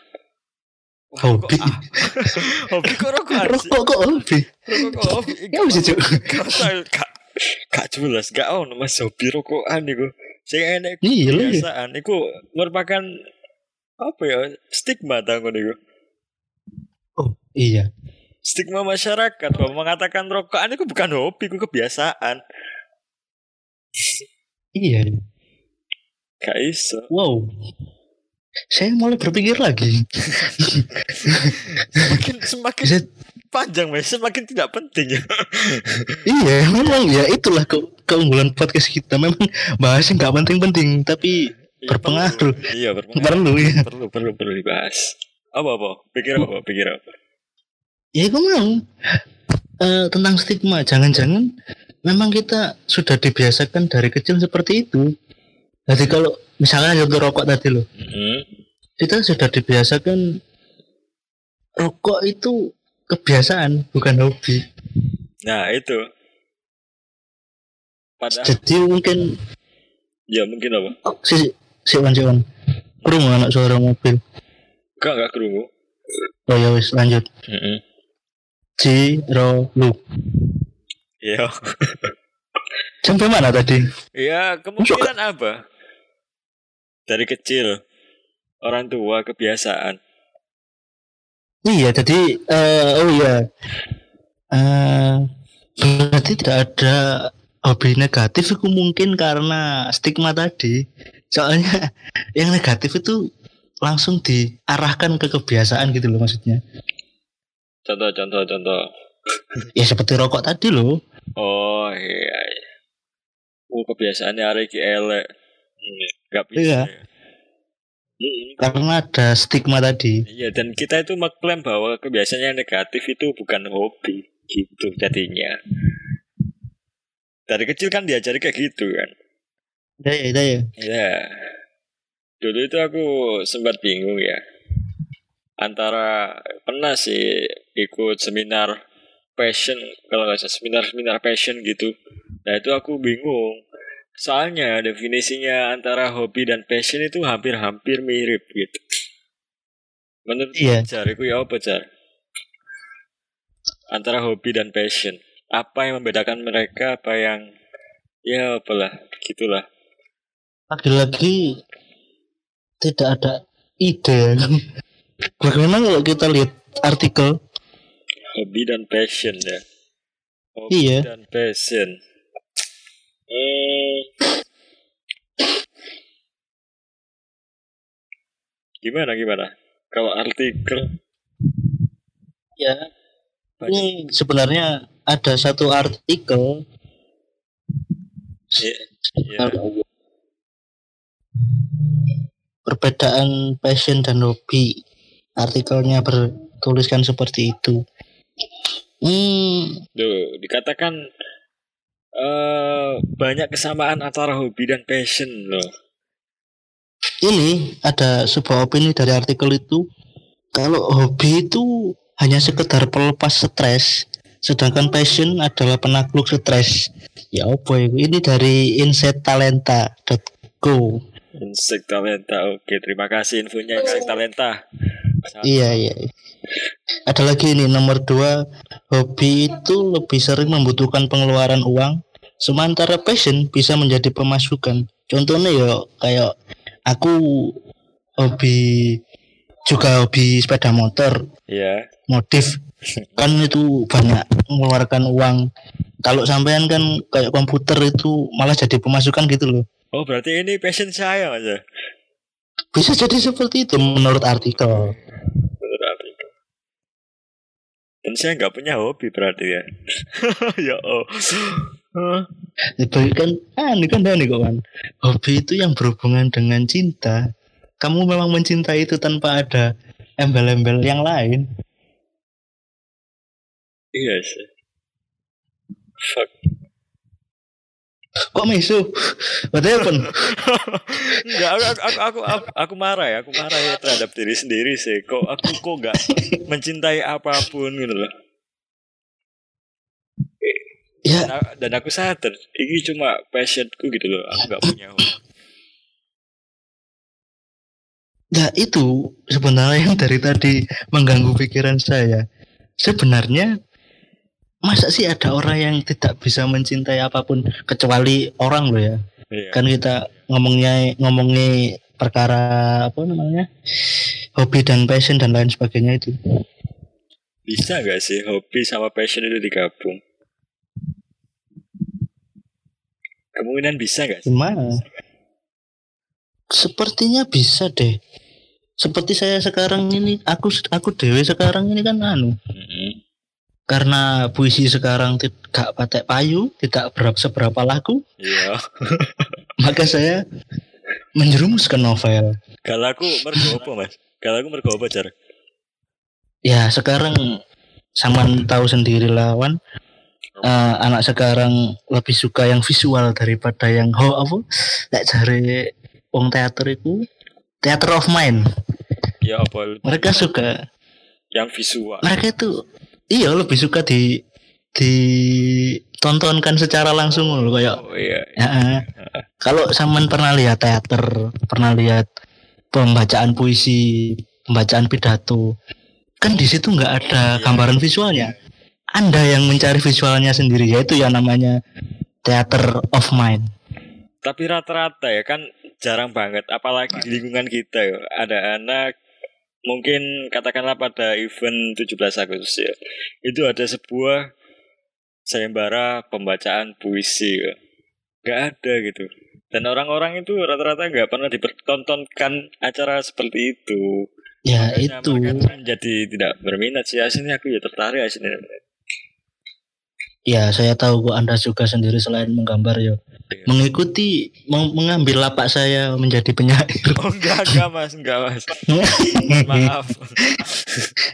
Wah, Hobi. kok- ah, hobiku rokokan sih Rokok kok hobi? rokok kok hobi Ya bisa cuk. gak gak gak jelas gak ono mas hobi rokokan iku sing enek Iya ya. kebiasaan iku merupakan apa ya stigma tanggung iku Oh iya. Stigma masyarakat bahwa mengatakan rokokan itu bukan hobi itu kebiasaan Iya. gak iso Wow. Saya mulai berpikir lagi. semakin semakin Bisa panjang mas semakin tidak penting ya Iya, memang ya itulah ke keunggulan podcast kita. Memang bahasnya nggak penting-penting, tapi Berpengaruh. iya berpengaruh perlu ya. perlu perlu perlu dibahas apa apa pikir apa pikir apa Ya, aku mau Eh, tentang stigma. Jangan-jangan memang kita sudah dibiasakan dari kecil seperti itu. Jadi kalau misalnya contoh rokok tadi loh, Mm-mm. kita sudah dibiasakan rokok itu kebiasaan bukan hobi. nah itu padahal Jadi mungkin ya mungkin apa oh, si si Wan si Wan. Kurung anak suara mobil. Enggak enggak kerungu Oh ya wis lanjut. Mm-mm. Ciro lu. iya Sampai mana tadi? ya kemungkinan apa dari kecil orang tua kebiasaan Iya, jadi eh oh iya. Eh berarti tidak ada hobi negatif itu mungkin karena stigma tadi. Soalnya yang negatif itu langsung diarahkan ke kebiasaan gitu loh maksudnya. Contoh contoh contoh Ya seperti rokok tadi loh. oh iya, iya. oh kebiasaannya hari ini elek Hmm, nggak bisa Iya. ya. Mm, Karena ada stigma tadi. Iya dan kita itu mengklaim bahwa kebiasaan yang negatif itu bukan hobi gitu jadinya. dari kecil kan diajari kayak gitu kan Ya ya ya. ya. ya dulu itu aku sempat bingung ya antara pernah sih ikut seminar passion kalau nggak salah seminar seminar passion gitu nah itu aku bingung soalnya definisinya antara hobi dan passion itu hampir-hampir mirip gitu menurut Iya. Itu ya apa Jar antara hobi dan passion apa yang membedakan mereka apa yang ya apalah gitulah Lagi-lagi tidak ada ide. Bagaimana kalau kita lihat artikel? Hobi dan passion ya hobi Iya. dan passion hmm. gimana gimana kalau artikel Ya. Ini sebenarnya ada satu artikel ya, ya. perbedaan passion dan hobi. Artikelnya bertuliskan seperti itu. Hmm, Duh, dikatakan eh banyak kesamaan antara hobi dan passion loh. Ini ada sebuah opini dari artikel itu. Kalau hobi itu hanya sekedar pelepas stres sedangkan passion adalah penakluk stres. Ya itu? Ini dari insighttalenta.co Insek Talenta oke terima kasih infonya Insek Talenta iya iya ada lagi ini nomor dua hobi itu lebih sering membutuhkan pengeluaran uang sementara passion bisa menjadi pemasukan. Contohnya ya kayak aku hobi juga hobi sepeda motor. Ya modif. Kan itu banyak mengeluarkan uang. Kalau sampean kan kayak komputer itu malah jadi pemasukan gitu loh. Oh berarti ini passion saya ya bisa jadi seperti itu menurut artikel dan saya nggak punya hobi berarti ya. Ya oh Hah? itu kan? Ah ini kan ini kok kan hobi itu yang berhubungan dengan cinta. Kamu memang mencintai itu tanpa ada embel-embel yang lain. Iya sih. Fuck kok mesu what happened Enggak, aku, aku, aku, aku, aku marah ya, aku marah ya terhadap diri sendiri sih. Kok aku kok nggak mencintai apa pun gitu loh. ya Dan, aku- dan aku sadar, ini cuma passionku gitu loh. Aku nggak punya hobi. Ya itu sebenarnya yang dari tadi mengganggu pikiran saya. Sebenarnya masa sih ada orang yang tidak bisa mencintai apa pun kecuali orang loh ya. Iya. Kan kita ngomongnya ngomongnya perkara apa namanya hobi dan passion dan lain sebagainya itu. Bisa gak sih hobi sama passion itu digabung? Kemungkinan bisa gak sih? Gimana? Sepertinya bisa deh. Seperti saya sekarang ini, aku aku dewe sekarang ini kan anu, Mm-mm. Karena puisi sekarang tidak patek payu, tidak berapa seberapa laku, Iya. maka saya menjerumus ke novel. Kalau aku mergo apa mas? Kalau aku mergo apa jar? Ya sekarang Saman tahu sendiri lawan eh, anak sekarang lebih suka yang visual daripada yang ho apa? Lek cari wong teater itu theater of mind. Ya apa? Mereka suka Yang visual. mereka itu iya lebih suka di ditontonkan secara langsung loh kayak Oh iya. ya, eh. kalau Saman pernah lihat teater pernah lihat pembacaan puisi pembacaan pidato kan di situ nggak ada gambaran visualnya anda yang mencari visualnya sendiri yaitu yang namanya theater of mind Tapi rata-rata ya kan jarang banget, apalagi di lingkungan kita ya. Ada anak mungkin katakanlah pada event 17 Agustus ya. Itu ada sebuah sayembara pembacaan puisi ya. Gak ada gitu. Dan orang-orang itu rata-rata nggak pernah dipertontonkan acara seperti itu. ya Makanya itu mereka menjadi tidak berminat sih. Aslinya aku ya tertarik aslinya. Ya saya tahu kok anda juga sendiri selain menggambar ya Iya. mengikuti meng- mengambil lapak saya menjadi penyair Oh enggak, enggak mas, enggak mas. Maaf.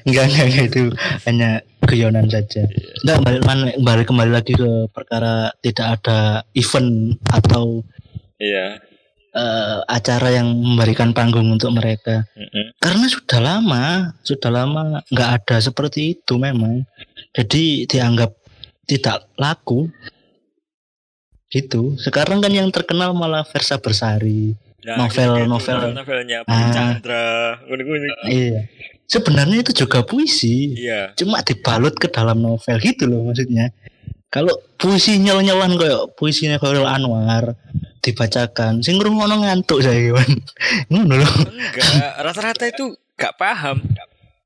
enggak, enggak, enggak, itu hanya guyonan saja. Enggak balik, balik, kembali lagi ke perkara tidak ada event atau Iya. eh, acara yang memberikan panggung untuk mereka. Mm-mm. Karena sudah lama, sudah lama nggak ada seperti itu memang. Jadi dianggap tidak laku. Gitu. Sekarang kan yang terkenal malah Versa Bersari. Nah, Novel- gitu-gitu. novel. novelnya Pak Ah. Chandra. Iya. Sebenarnya itu juga puisi. Iya. Cuma dibalut ke dalam novel gitu loh maksudnya. Kalau puisi nyel-nyelan kayak puisinya Khairul Anwar dibacakan, sing ngrungokno ngantuk saya kan. Ngono. Enggak, rata-rata itu gak paham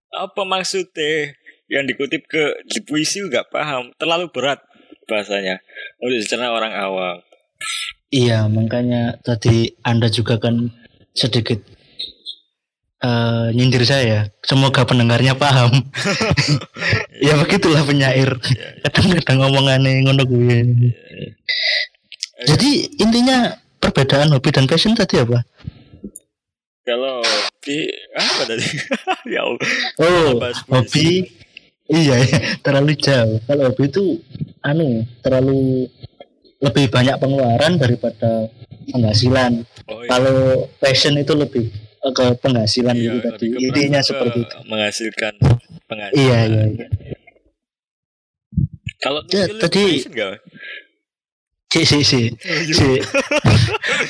apa maksudnya yang dikutip ke di puisi gak paham, terlalu berat bahasanya untuk dicerna orang awam. Iya, makanya tadi Anda juga kan sedikit eh nyindir saya. Semoga pendengarnya paham. ya begitulah penyair. Kadang-kadang ngomongannya ngono gue. Jadi intinya perbedaan hobi dan passion tadi apa? Kalau di apa tadi? ya Allah. Oh, hobi iya ya, terlalu jauh. Kalau hobi itu anu terlalu lebih banyak pengeluaran daripada penghasilan. Oh, iya. Kalau passion itu lebih eh, ke penghasilan Iya, gitu tadi. Intinya seperti itu. Menghasilkan penghasilan. Iya iya iya. Kalau Ya, tadi-? Si si si si.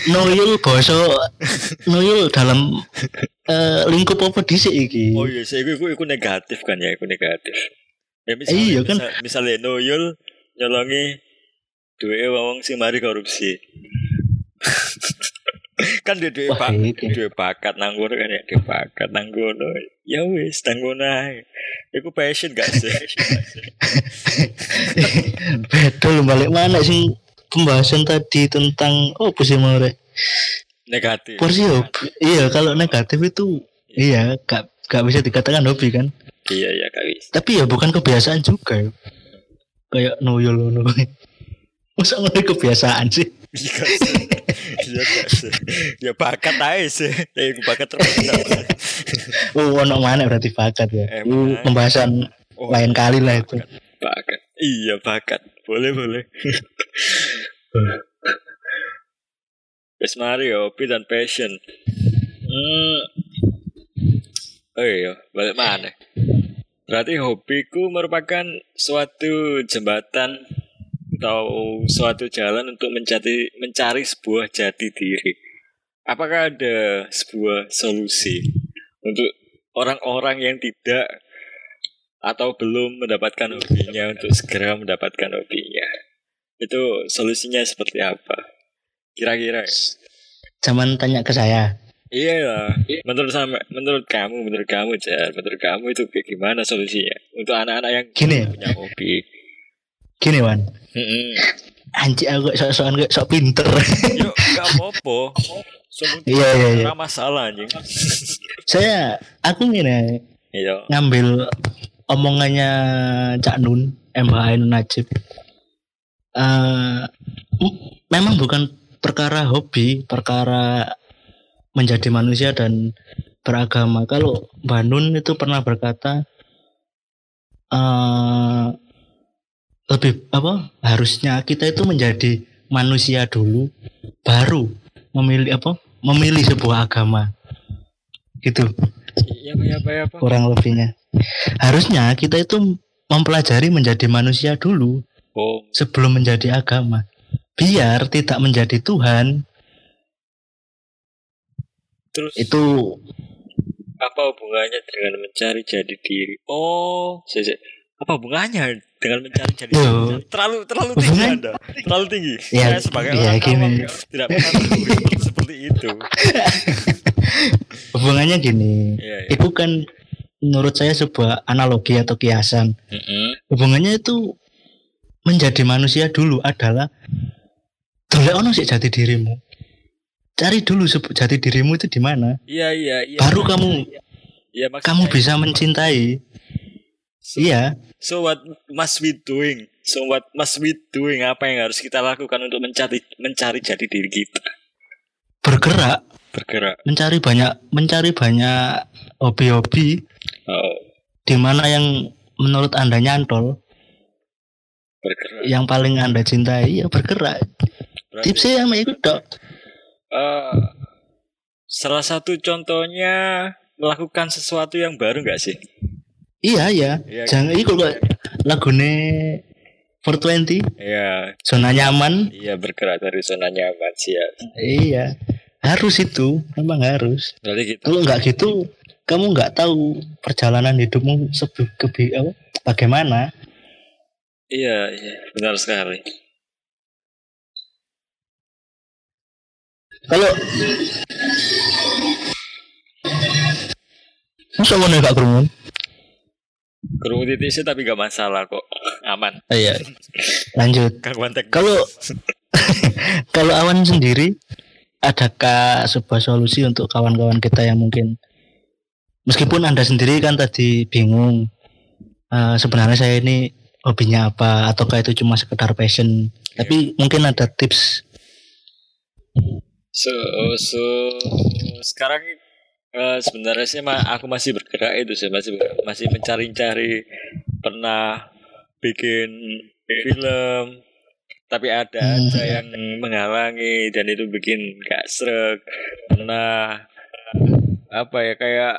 Noyul boso Noyul dalam eh, lingkup apa dhisik iki? Oh iya, saya itu, itu negatif kan ya, itu negatif. Ya misalnya, Iya, kan? misal- misalnya Noyul nyolongi duwe wong sing mari korupsi. kan dia duwe Wah, bak iki. duwe bakat nang ngono kan ya, duwe bakat nang ngono. Ya wis, nang ngono ae. Iku passion gak sih? Betul balik mana sih pembahasan tadi tentang oh sih mau negatif. Porsi hobi. Iya, kalau negatif itu iya gak gak bisa dikatakan hobi kan. Iya, iya, gak bisa. Tapi ya bukan kebiasaan juga ya. Kayak noyol ngono. Masa ngono kebiasaan sih? Iya? Iya? Ya bakat aja sih. Ya bakat terpendam. Oh, ono mana berarti bakat ya. Uh, pembahasan Oh, lain kali lah itu. bakat. Iya, bakat. Boleh, boleh. Wes mari ya, hobi dan passion. Hmm. Oh iya, balik mana? Berarti hobiku merupakan suatu jembatan atau suatu jalan untuk mencari mencari sebuah jati diri. Apakah ada sebuah solusi untuk orang-orang yang tidak atau belum mendapatkan hobinya untuk segera mendapatkan hobinya? Itu solusinya seperti apa? Kira-kira ya? Zaman tanya ke saya. Iya lah. Menurut sama, menurut kamu, menurut kamu, Jar, menurut kamu itu kayak gimana solusinya untuk anak-anak yang Gini. punya hobi? Gini Wan, Mm-mm. anjir aku sok-sokan sok pinter. Yuk, gak apa-apa. Iya, iya, iya. masalah anjing. saya aku gini Iya. ngambil omongannya Cak Nun, MH Ainun Najib. Eh, m- memang bukan perkara hobi, perkara menjadi manusia dan beragama. Kalau Mbak Nun itu pernah berkata eh lebih apa? Harusnya kita itu menjadi manusia dulu, baru memilih apa? Memilih sebuah agama. Gitu Iya, apa, apa, apa. kurang lebihnya. Harusnya kita itu mempelajari menjadi manusia dulu Oh, sebelum menjadi agama. Biar tidak menjadi Tuhan terus itu apa hubungannya dengan mencari jati diri? Oh, saya, saya- apa hubungannya dengan mencari jati Yo. diri? Terlalu terlalu tinggi Anda. Terlalu tinggi. Ya, saya sebagai ya, orang gini. awam tidak pernah seperti itu. hubungannya gini. Iya, iya. Itu kan menurut saya sebuah analogi atau kiasan. Mm-mm. Hubungannya itu menjadi manusia dulu adalah Dolek ono sih jati dirimu. Cari dulu jati dirimu itu di mana. Iya, iya, iya. Baru kamu Iya, maksudnya- kamu bisa mencintai. So, Iya. so what must we doing? So what must we doing? Apa yang harus kita lakukan untuk mencari mencari jati diri kita? Bergerak Bergerak. mencari banyak mencari banyak hobi-hobi di mana yang menurut anda nyantol? Bergerak. Yang paling anda cintai ya bergerak. Berarti, tipsnya sama itu dok. Eh, salah satu contohnya melakukan sesuatu yang baru nggak sih? Iya iya. Iya, jangan itu kok. Lagune 420 Iya, zona nyaman. Iya bergerak dari zona nyaman sih ya. iya. Harus itu. Memang harus. Berarti gitu. kalau nggak gitu kamu nggak tahu perjalanan hidupmu sebu kebi apa bagaimana Iya, iya, benar sekali. kalau Masa ngono gak kerumun? Kerungu titik sih tapi gak masalah kok. Aman. Iya. Lanjut. Kalau kalau awan sendiri adakah sebuah solusi untuk kawan-kawan kita yang mungkin meskipun anda sendiri kan tadi bingung eh, sebenarnya saya ini hobinya apa ataukah itu cuma sekedar passion tapi mungkin ada tips So, so sekarang eh, sebenarnya sih ma- aku masih bergerak itu sih masih masih mencari-cari pernah bikin film tapi ada Hmm. aja yang menghalangi dan itu bikin gak srek pernah apa ya kayak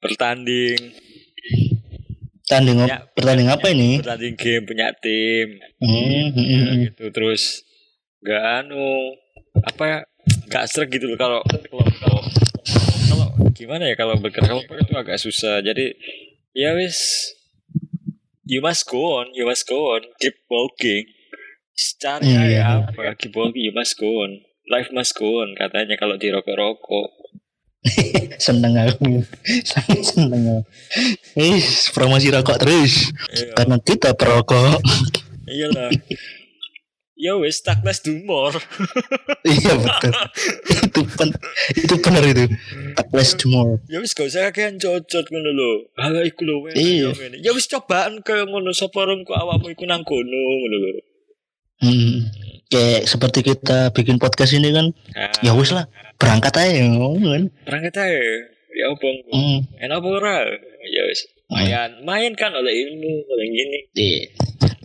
bertanding. Tanding Ya, pertanding apa ini? Bertanding game punya tim. Hmm, hmm, hmm, Ya, gitu terus nggak anu apa ya nggak srek gitu loh kalau kelompok kalau gimana ya kalau bergerak kelompok itu agak susah. Jadi ya wis you must go on you must go on keep walking. Cari Iya. aja apa keep walking you must go on. Life must go on katanya kalau di rokok-rokok seneng aku. Sangat seneng aku. Eh promosi rokok terus. Iya. karena kita perokok. Iyalah. Ya less do more iya betul. Itu pen, itu benar itu. Tak less to more ya wis gak usah kakean cocot ngono lho. Ala iku lho wes Iya. ya ya wis cobaan kaya ngono sapa rong kok awakmu iku nang kono ngono lho. Hmm. kayak seperti kita bikin podcast ini kan nah, ya wis lah berangkat aja kan berangkat aja. Ya apa engko? hmm. enak apa ora? Ya wis. Main. Main kan oleh ilmu oleh gini. Iya.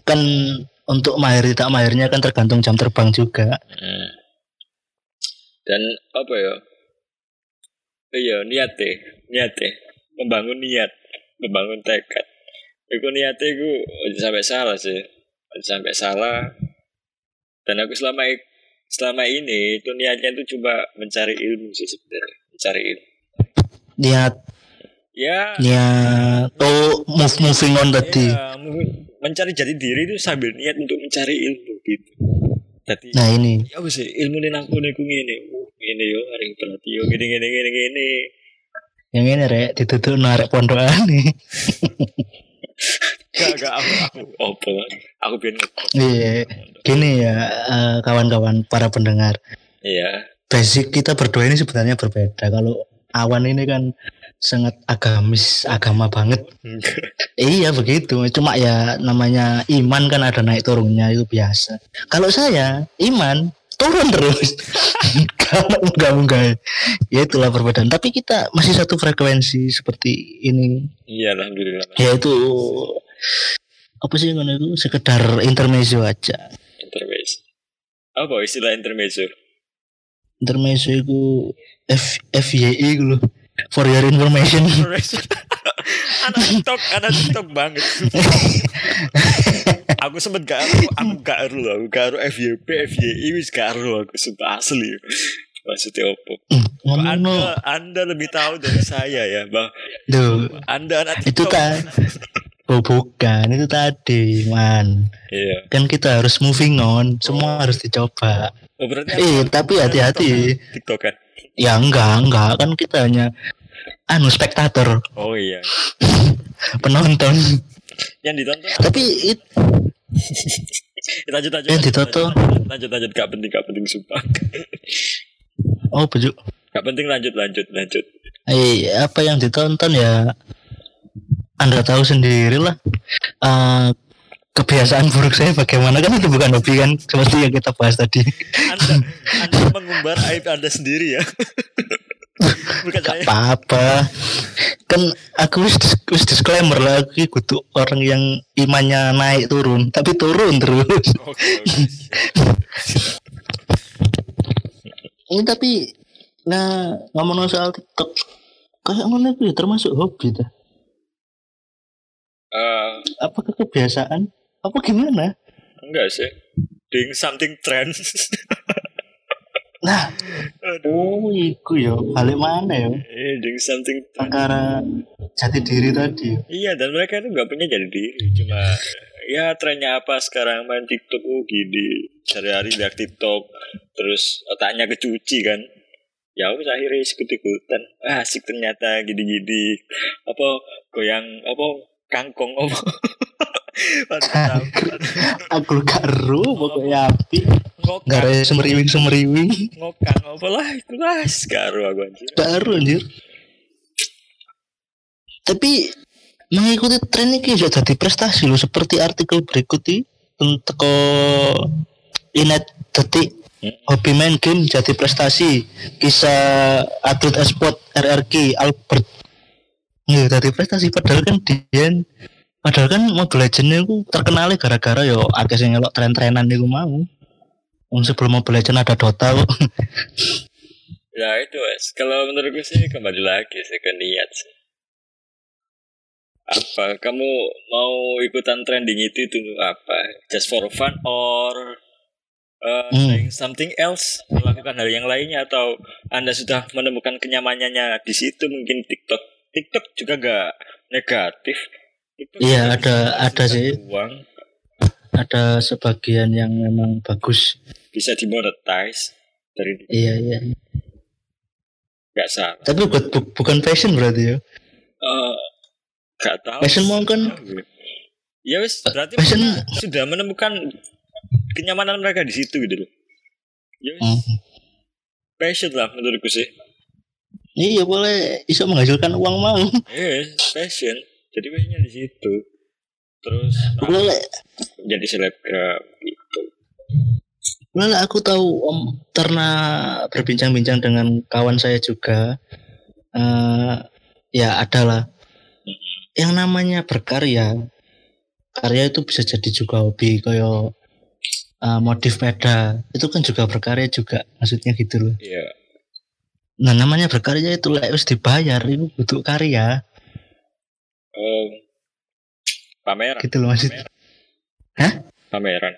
kan untuk mahir tak mahirnya kan tergantung jam terbang juga. Hmm. dan apa ya? Iya niat deh niat deh. Membangun niat membangun tekad. Iku niatnya iku aja sampai salah sih. Sampai salah. Dan aku selama selama ini itu niatnya itu coba mencari ilmu sih sebenarnya mencari ilmu. Niat. Ya. Niat. Oh move moving on tadi. Ya, mencari jati diri itu sambil niat untuk mencari ilmu gitu. Jadi nah ini. Ya wis ilmu ini iku ngene. Uh, ngene yo hari berarti yo gini gini gini gini yang ini rek ditutup narik pondokan. nih gak gak aku aku opo. Aku pengen iya gini ya eh, kawan-kawan para pendengar. Iya. Basic kita berdua ini sebenarnya berbeda. Kalau awan ini kan sangat agamis agama banget. Iya begitu. Cuma ya namanya iman kan ada naik turunnya itu biasa. Kalau saya iman turun terus. Kalau enggak enggak ya itulah perbedaan. Tapi kita masih satu frekuensi seperti ini. Iya alhamdulillah. Yaitu apa sih ngono itu? Sekedar intermezzo aja. Intermezzo. Apa istilah intermezzo? Intermezzo itu F FYI gitu loh. For your information. Anak TikTok anak TikTok banget aku sempet gak aru aku gak aru aku gak aru FYP FYI wis gak aru aku sumpah asli. Maksudnya ngomong anda anda lebih tahu dari saya ya bang. Duh, anda anak itu kan oh bukan itu tadi man. Iya. Kan kita harus moving on semua harus dicoba. Oh, berarti eh tapi hati-hati. TikTok kan? Ya enggak enggak. Kan kita hanya anu spektator. Oh iya. Penonton. Yang ditonton tapi it, lanjut lanjut Yang lanjut, lanjut, lanjut lanjut gak penting gak penting sumpah. Oh bejuk gak penting lanjut lanjut lanjut. Eh apa yang ditonton ya? Anda tahu sendiri lah. Eh, kebiasaan buruk saya bagaimana? Kan itu bukan hobi kan seperti yang kita bahas tadi. Anda anda mengumbar aib anda sendiri ya Bukan saya. apa-apa kan aku wis wis disclaimer lah aku kudu orang yang imannya naik turun tapi turun terus Oke, oke. ini tapi nah ngomong soal TikTok kayak ngono itu ya termasuk hobi dah Eh, apakah kebiasaan apa gimana enggak sih. Doing something trend. nah Aduh. oh iku ya balik mana ya Eh, doing something perkara jati diri tadi Iya, dan mereka itu nggak punya jadi diri. Cuma ya trennya apa sekarang main TikTok oh gini. Sehari-hari lihat TikTok. Terus otaknya kecuci kan. Ya wis akhirnya ikut ikutan. Ah, asik ternyata gini-gini. Apa goyang apa Waduh, tampar. aku ero pokoknya api. Gak ngokang ada semeriwing semeriwing. Ngokang apa lah itu lah. Sekarang aku anjir. Ero anjir. Tapi mengikuti tren ini juga jadi prestasi loh. Seperti artikel berikut ini untuk inet detik hobi main game jadi prestasi. Kisah atlet esport RRQ Albert Iya, jadi prestasi. Padahal kan dia padahal kan Mobile Legends itu terkenal gara-gara yo akeh sing ngelok tren-trenan iku mau. Wong sebelum Mobile Legends ada Dota kok. ya itu wes kalau menurutku sih kembali lagi sih ke niat sih. Apa? Kamu mau ikutan trending itu itu apa? Just for fun or uh, Hmm. something else? Melakukan hal yang lainnya? Atau anda sudah menemukan kenyamanannya di situ mungkin TikTok TikTok juga gak negatif TikTok Iya, ada- ada sih. uang ada sebagian yang memang bagus. bisa dimonetize dari Iya, iya. nggak salah Tapi buat bu- bukan passion berarti ya. Eh, gak tahu Passion mau kan ya wes berarti mereka sudah menemukan kenyamanan mereka di situ gitu loh ya wes Hmm. passion lah menurutku sih Iya boleh bisa menghasilkan uang mau. eh passion jadi passionnya di situ terus nah, Boleh jadi selebgram gitu Boleh aku tahu Om pernah berbincang-bincang dengan kawan saya juga. eh ya adalah yang namanya berkarya. Karya itu bisa jadi juga hobi kayak eh, modif sepeda itu kan juga berkarya juga maksudnya gitu loh. ya Nah namanya berkarya itu lah harus dibayar itu butuh karya. Em, pameran. Gitu loh maksud. pameran.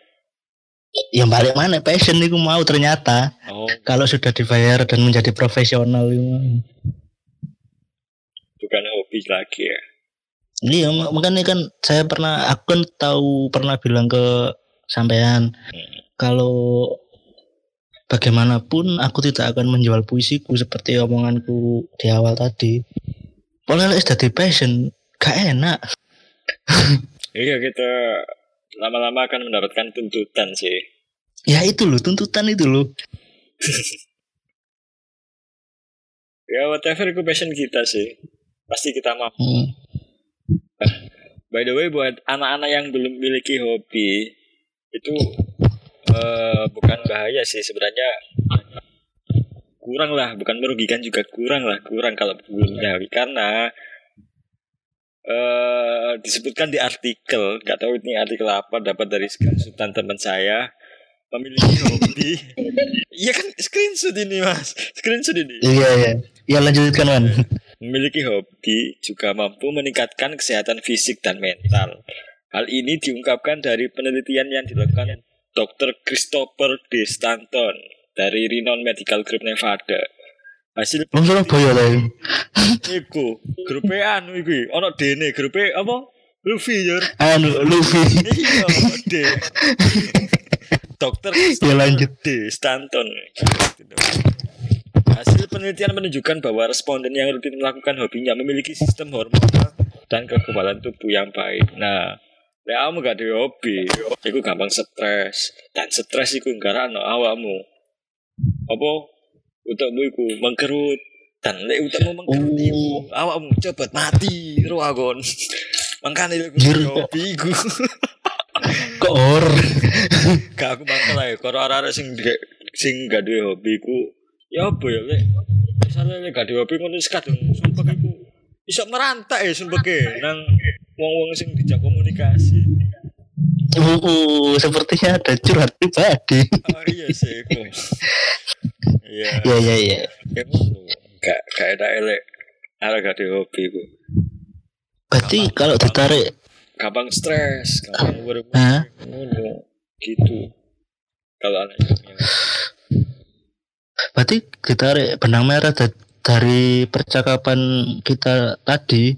Yang balik mana passion itu mau ternyata. Oh. Kalau sudah dibayar dan menjadi profesional itu bukan hobi lagi ya? Iya, mak- makanya kan saya pernah, aku kan tahu pernah bilang ke sampean kalau bagaimanapun aku tidak akan menjual puisiku seperti omonganku di awal tadi. Boleh lah jadi passion, gak enak. iya kita lama-lama akan mendapatkan tuntutan sih Ya itu loh, tuntutan itu loh. ya whatever itu passion kita sih pasti kita mampu Hmm. By the way buat anak-anak yang belum memiliki hobi itu eh, bukan bahaya sih sebenarnya kurang lah bukan merugikan juga kurang lah kurang kalau belum hobi karena eh disebutkan di artikel nggak tahu ini artikel apa dapat dari screenshotan teman saya memiliki hobi iya kan screenshot ini mas screenshot ini Iya, iya. Ya lanjutkan, Wan. Memiliki hobi juga mampu meningkatkan kesehatan fisik dan mental. Hal ini diungkapkan dari penelitian yang dilakukan Dr. Christopher D. Stanton dari Renown Medical Group Nevada. Hasil Wong Surabaya ya. iku, grup E anu iku, ono dene grup E apa? Luffy ya. Anu, Luffy. Iya, D. Dokter Ya, lanjut. D. Stanton. Hasil penelitian menunjukkan bahwa responden yang rutin melakukan hobinya memiliki sistem hormonal dan kekebalan tubuh yang baik. Nah, lek kamu gak ada hobi, itu gampang stres. Dan stres nggak no awakmu. Apa? Utakmu iku mengkerut. Dan lek utakmu mengkerut Oh. iku, awakmu cepet mati, ruagon. Makanya iku hobi iku. Kok or? Gak aku mangkel ae, karo arek-arek sing sing gak duwe hobi ku ya apa ya lek misalnya lek gak hobi ngono kadung sumpah iku iso merantak ya sumpah nang wong-wong sing dijak komunikasi. Uh, uh, sepertinya ada curhat pribadi. Oh iya sih. Iya. Iya iya iya. Ya. Gak gak enak elek. Ada gak hobi iku. Berarti kalau ditarik Gampang stres, gampang berbuat Hah? ngono gitu. Kalau anaknya berarti ditarik benang merah da- dari percakapan kita tadi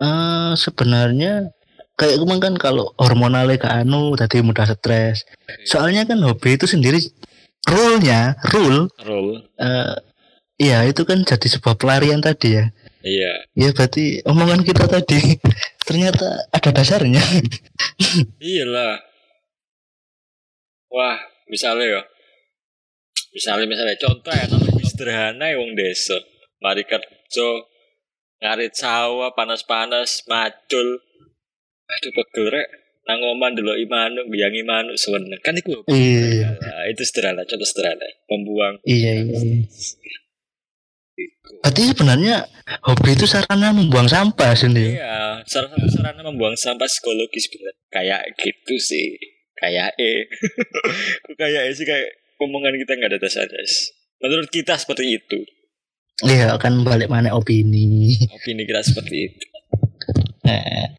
eh sebenarnya kayak kemarin kan kalau hormonalnya ke anu tadi mudah stres. Soalnya kan hobi itu sendiri rule-nya, rule roll. eh iya itu kan jadi sebuah pelarian tadi ya. Iya. Ya berarti omongan kita tadi ternyata ada dasarnya. Iyalah. Wah, misalnya ya. Misalnya misalnya contoh ya nama lebih sederhana ya wong desa. Mari kerja ngarit sawah panas-panas macul. Aduh pegel rek. Nang oman delok manuk, biyangi manuk seweneng. Kan iku. iya, Nah, itu sederhana, contoh sederhana. Membuang iya, iya. Berarti sebenarnya hobi itu sarana membuang sampah sendiri. Iya, salah satu sarana membuang sampah psikologis bener. Kayak gitu sih. Kayak eh. Kok kayak eh sih kayak omongan kita nggak ada dasarnya. Menurut kita seperti itu. Iya, kan balik mana opini. Opini kita seperti itu. Nah,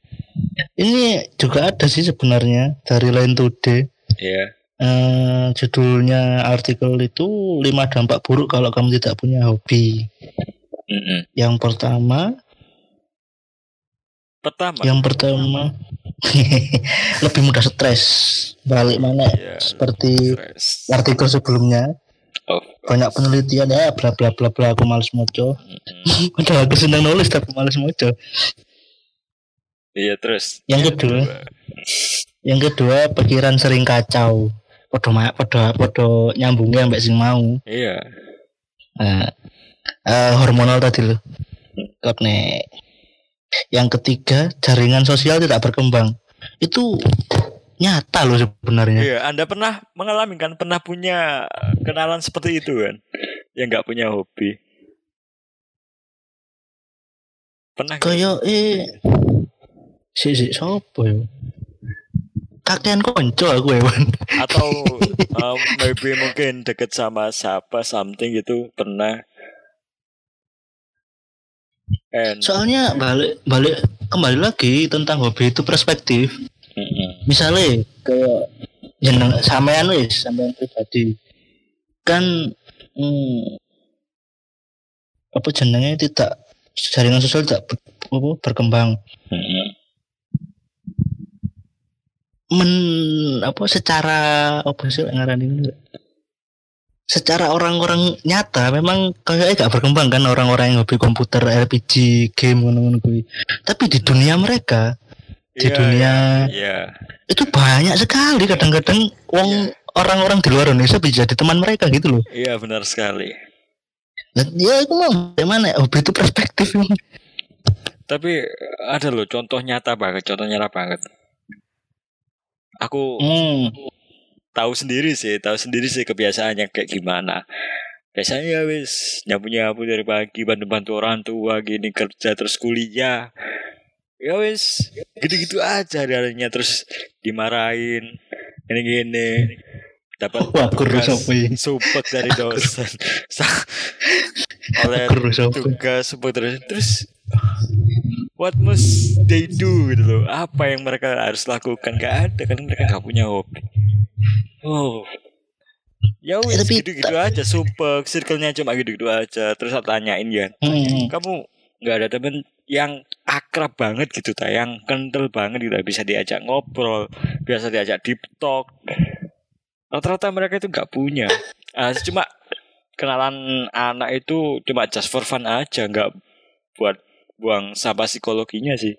ini juga ada sih sebenarnya dari Line Today. Iya. Eh, judulnya artikel itu 5 dampak buruk kalau kamu tidak punya hobi. Mm-mm. Yang pertama, Pertama. yang pertama lebih mudah stres. Balik mana Iya. seperti artikel sebelumnya Oh. banyak penelitian ya bla bla bla bla aku males moco. Mm-mm. Padahal aku senang nulis tapi males moco. Iya terus. Yang kedua. Yang kedua pikiran sering kacau. Podo ma- podo podo nyambungnya sampai sing mau. Iya. Nah, eh, hormonal tadi loh. Nek. Yang ketiga jaringan sosial tidak berkembang. Itu nyata loh sebenarnya. Iya. Anda pernah mengalami kan? Pernah punya kenalan seperti itu kan? Yang nggak punya hobi. Pernah? Kayak eh si si sopo yo. Kakean konco aku ya, atau um, maybe mungkin deket sama siapa something gitu pernah and Soalnya balik balik kembali lagi tentang hobi itu perspektif. Misalnya kayak jeneng sampean wis. sampean pribadi. Kan hmm, apa jenengnya tidak jaringan sosial tidak ber- apa, berkembang. Mm-mm. men apa secara apa sih ngaran ini secara orang-orang nyata memang kayaknya gak berkembang kan orang-orang yang hobi komputer RPG game ngono-ngono tapi di dunia mereka di Iya, dunia. iya itu banyak sekali kadang-kadang wong orang-orang di luar Indonesia bisa jadi teman mereka gitu loh. iya benar sekali. Ya itu mah gimana ya, hobi itu perspektif tapi ada loh contoh nyata banget contoh nyata banget. Aku Hmm. tahu sendiri sih tahu sendiri sih kebiasaannya kayak gimana. Biasanya ya wis nyapu nyapu dari pagi bantu bantu orang tua gini kerja terus kuliah ya wis gitu gitu aja harinya terus dimarahin ini gini dapat ini? supek dari dosen. Oleh tugas supek terus terus what must they do gitu loh. Apa yang mereka harus lakukan? Gak ada kan mereka gak punya hobi. Oh. Ya wis Tapi gitu-gitu aja supek circle-nya cuma gitu-gitu aja. Terus saya tanyain ya Hmm. kamu nggak ada temen yang akrab banget gitu ta yang kental banget gitu bisa diajak ngobrol biasa diajak deep talk. Rata-rata mereka itu nggak punya. Ah, cuma kenalan anak itu cuma just for fun aja nggak buat buang sampah psikologinya sih.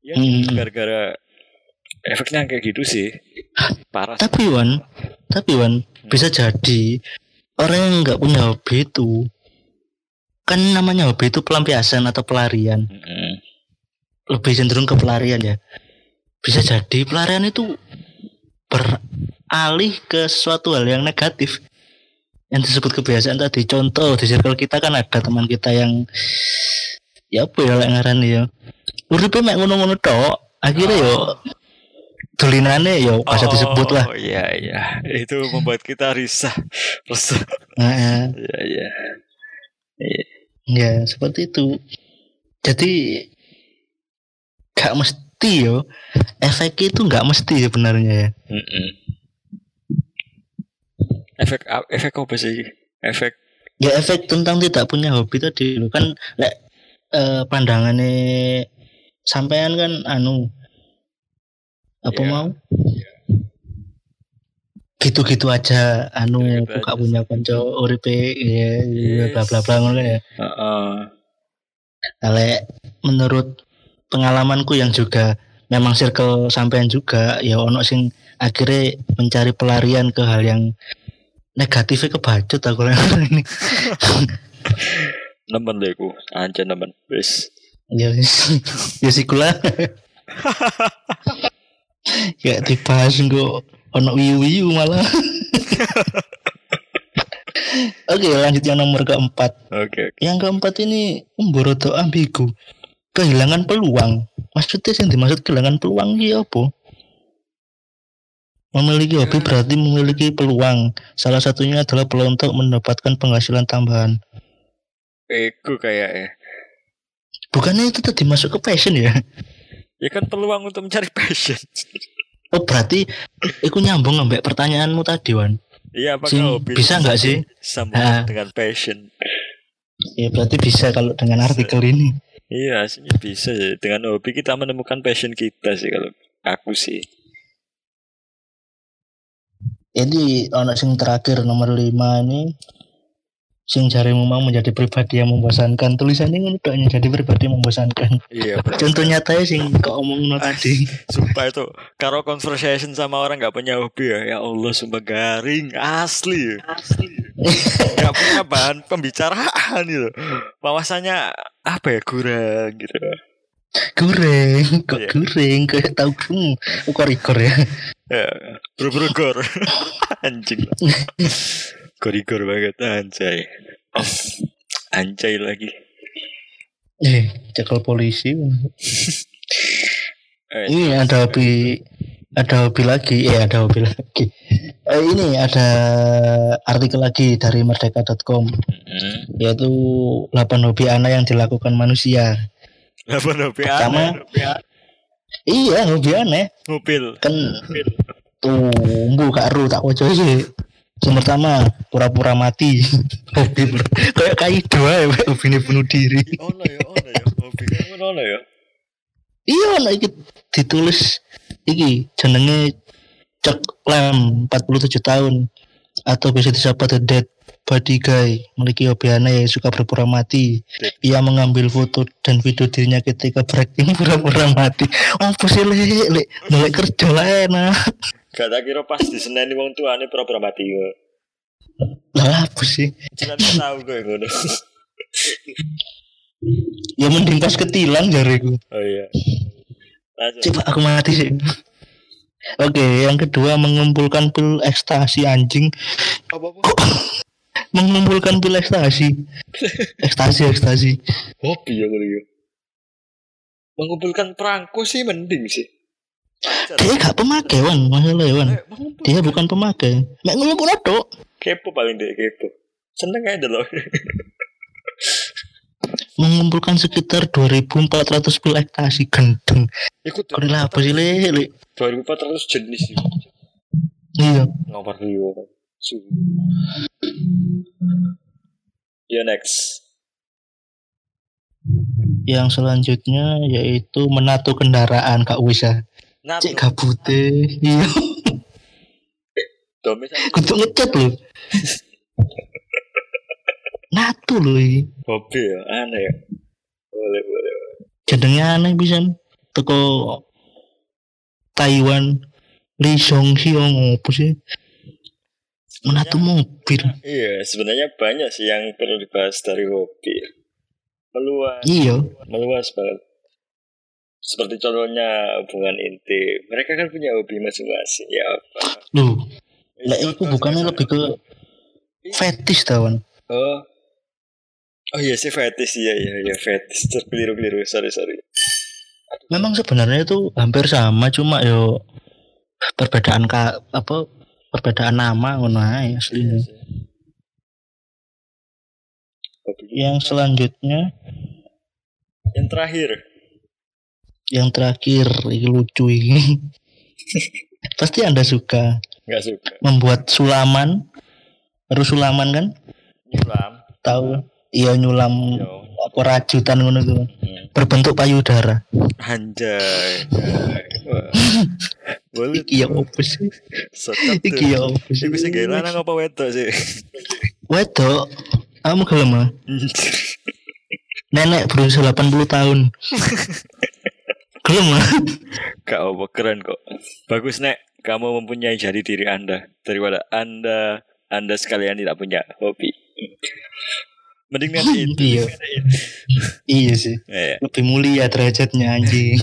Ya Hmm. gara-gara efeknya kayak gitu sih. Parah sih. Tapi Wan, tapi Wan bisa jadi orang yang nggak punya hobi itu kan namanya hobi itu pelampiasan atau pelarian. Mm-mm. Lebih cenderung ke pelarian ya. Bisa jadi pelarian itu beralih ke sesuatu hal yang negatif. yang disebut kebiasaan tadi contoh di circle kita kan ada teman kita yang ya apa ya ngaran ya uripe mek ngono-ngono tok akhirnya yo tulinane yo pas disebut lah Oh iya iya, itu membuat kita risah. Resah. Heeh. Iya iya. Iya. Ya seperti itu jadi gak mesti yo efek itu nggak mesti sebenarnya ya Mm-mm. Efek ap- efek apa sih? Efek ya efek tentang tidak punya hobi tadi kan lek eh, pandangannya sampean kan anu apa Iya. mau gitu-gitu aja anu Gitu-gitu aku gak aja. punya konco uripe ya Yes. bla bla bla ngono kan ya Heeh. Lek menurut pengalamanku yang juga memang circle sampean juga ya ono sing akhirnya mencari pelarian ke hal yang negatifnya kebacut aku ini nemen deh ku, anjir nemen. Wis. ya wis ya sih kula ya dibahas kok ono wiu wiu malah Oke lanjut yang nomor keempat Oke oke. Yang keempat ini Mboroto ambigu Kehilangan peluang Maksudnya yang dimaksud kehilangan peluang ini apa? Memiliki hobi berarti memiliki peluang Salah satunya adalah peluang untuk mendapatkan penghasilan tambahan Ego kayak ya. Bukannya itu tadi masuk ke passion ya? Ya kan peluang untuk mencari passion. Oh berarti Itu nyambung ambek pertanyaanmu tadi Wan Iya apakah Sing, hobi bisa nggak sih? sambung Ah. dengan passion? Ya berarti bisa kalau dengan artikel ini Iya, aslinya bisa sih. Dengan hobi kita menemukan passion kita sih kalau aku sih. Jadi ono sing terakhir nomor 5 ini sing jarimu mau menjadi pribadi yang membosankan. Tulisannya ngono tok jadi pribadi yang membosankan. Iya, bener. contoh nyatanya sing kok omongno tadi. Sumpah itu. Kalau conversation sama orang nggak punya hobi ya. Ya Allah sumpah garing. Asli. Asli. Gak punya bahan pembicaraan gitu. Wawasannya Apa ya kurang gitu. Goreng kok Iya. goreng kayak tahu hmm, kok rigor ya? Ya, Buru-buru gor. Anjing Gor-gor banget Anjay. Anjay lagi. Eh cekel polisi. Eh, ini ada hobi ada hobi lagi. Eh ada hobi lagi. Eh, ini ada artikel lagi dari merdeka.com mm, yaitu 8 hobi aneh yang dilakukan manusia. Apa hobi Pertama. aneh Hobi aneh. iya hobi aneh. Ngupil kan tumbuh kak Ru tak wajah sih yang pertama pura-pura mati. Hobi ber- kayak kaido ya hobi ini bunuh diri. Ono ya ono ya. Hobi kan ono ya? Iya nah iki ditulis iki jenenge cek lem 47 tahun. Atau bisa disapa the dead body guy. Memiliki hobi aneh yang suka berpura mati. Ia mengambil foto dan video dirinya ketika breaking pura-pura mati. Oh sih lek lek mulai kerja lah enak Gak tak kira pas di Senin wong tuane pura-pura mati kok. lah apa sih Jangan tahu gue ngono. ya mending pas ketilang jariku Oh iya. Lanjut. coba aku mati sih Oke, yang kedua mengumpulkan pil ekstasi anjing. Apa apa? Mengumpulkan pil ekstasi? ekstasi, ekstasi. Hobi ya gue. Mengumpulkan perangko sih mending sih. Dia gak pemakai wan, masalah ya wan. Eh, Dia bukan pemakai. Mek ngumpul tok. kepo paling deh kepo. Seneng aja loh. Mengumpulkan sekitar 2400 pil ekstasi gendeng. Ikut ini apa sih le? le? 2400 jenis sih. Iya. Nomor. Su. Ya next. Yang selanjutnya yaitu menato kendaraan kak Wisa. Nah, Cek gabute. Iya. domis Kudu ngecat loh. Nato loh ini. hobi ya, aneh ya. Boleh boleh. jenenge aneh bisa teko Taiwan Lee Seong Hyung apa sih menato mobil Iya, sebenarnya banyak sih yang perlu dibahas dari hobi. Meluas, iya meluas banget. Seperti contohnya hubungan intim. Mereka kan punya hobi masing-masing. Ya apa? loh lah Itu bukannya lebih ke Fetis tawan. Oh. Oh iya sih fetis iya iya iya fetis. Terkeliru keliru sorry sorry. Memang sebenarnya itu hampir sama cuma yo perbedaan ka, apa perbedaan nama ngono ae aslinya. Hobi. Yang selanjutnya Yang terakhir. Yang terakhir ini lucu ini. Pasti Anda suka Nggak suka. membuat sulaman. Harus sulaman kan? Nyulam. Tahu? Iya nyulam Yo. apa rajutan ngono tuh. Hmm. Berbentuk payudara. Anjay. Wah. Boleh. Iki ya opo sih? Iki ya opo sih? Sing gawe lanang apa wedok sih? Wedok, kamu gelem? Nenek berusia 80 tahun. Gelem ah? Gak apa keren kok. Bagus nek kamu mempunyai jati diri Anda daripada Anda Anda sekalian tidak punya hobi. Mending nanti itu. Iya. Iya sih. Iya. Lebih mulia derajatnya anjing.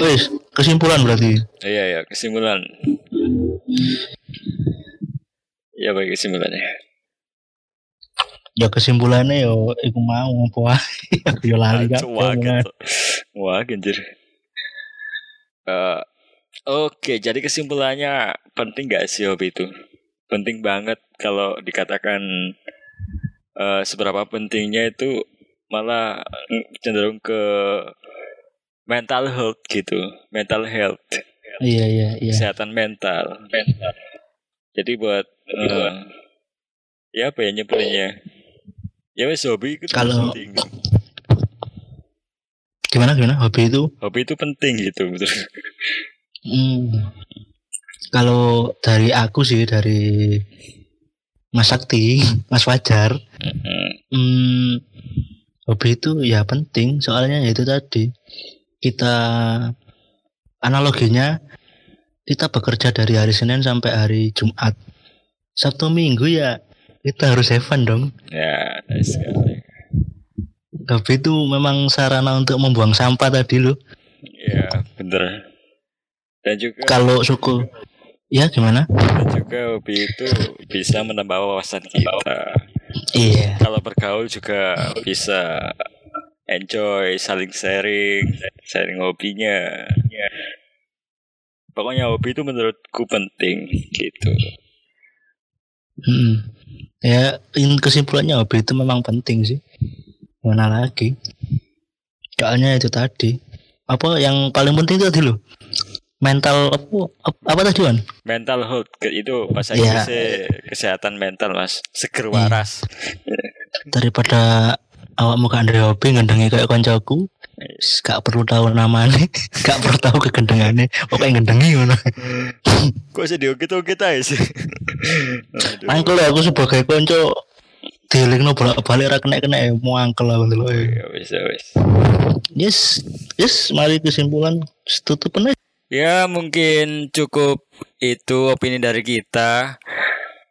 Wes, kesimpulan berarti. Iya ya kesimpulan. Ya bagi kesimpulannya. Ya kesimpulannya yo iku mau apa. Aku yo lali kan. Wah, genjir. Eh, Oke, jadi kesimpulannya penting gak sih hobi itu? Penting banget kalau dikatakan eh, seberapa pentingnya itu malah mm, cenderung ke mental health gitu, mental health, Iya iya iya. kesehatan mental. Mental. Jadi buat eh, ya apa ya nyebutinnya? Ya wes hobi itu Kalau- penting. Gimana gimana hobi itu? Hobi itu penting gitu, betul. Hmm. Kalau dari aku sih dari Mas Sakti, Mas Fajar, Mm, hmm, hobi itu ya penting soalnya ya itu tadi kita analoginya kita bekerja dari hari Senin sampai hari Jumat Sabtu Minggu ya kita harus have fun dong Ya, nice sekali. hobi itu memang sarana untuk membuang sampah tadi loh Ya, bener. Dan juga kalau suku ya gimana dan juga hobi itu bisa menambah wawasan kita. iya Kalau bergaul juga bisa enjoy, saling sharing, sharing hobinya. Pokoknya hobi itu menurutku penting gitu. Hmm. Ya, in kesimpulannya hobi itu memang penting sih. Mana lagi? Soalnya itu tadi. Apa yang paling penting itu tadi loh. Mental apa, apa, apa tadi Wan? Mental health itu bahasa. Inggrisnya kesehatan mental mas, seger waras. Daripada awakmu gak ada hobi ngendengi kayak koncoku, gak perlu tahu namanya, gak perlu tahu kegendengannya, pokoknya ngendengi ngono. Kok sedih gitu kita ya sih? Angkel aku sebagai konco dilingno bolak-balik ra kena-kena ya mau angkel lah ngono lho. Ya wis ya wis. Yes, yes, mari kesimpulan tutup aja. Ya mungkin cukup itu opini dari kita.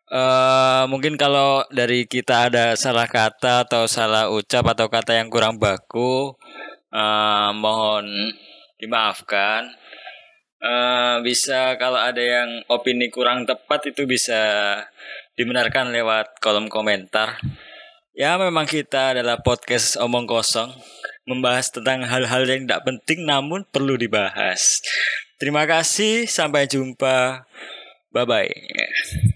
eh mungkin kalau dari kita ada salah kata atau salah ucap atau kata yang kurang baku, eh mohon dimaafkan. Eh bisa kalau ada yang opini kurang tepat itu bisa dibenarkan lewat kolom komentar. Ya memang kita adalah podcast omong kosong membahas tentang hal-hal yang tidak penting namun perlu dibahas. Terima kasih, sampai jumpa. Bye bye.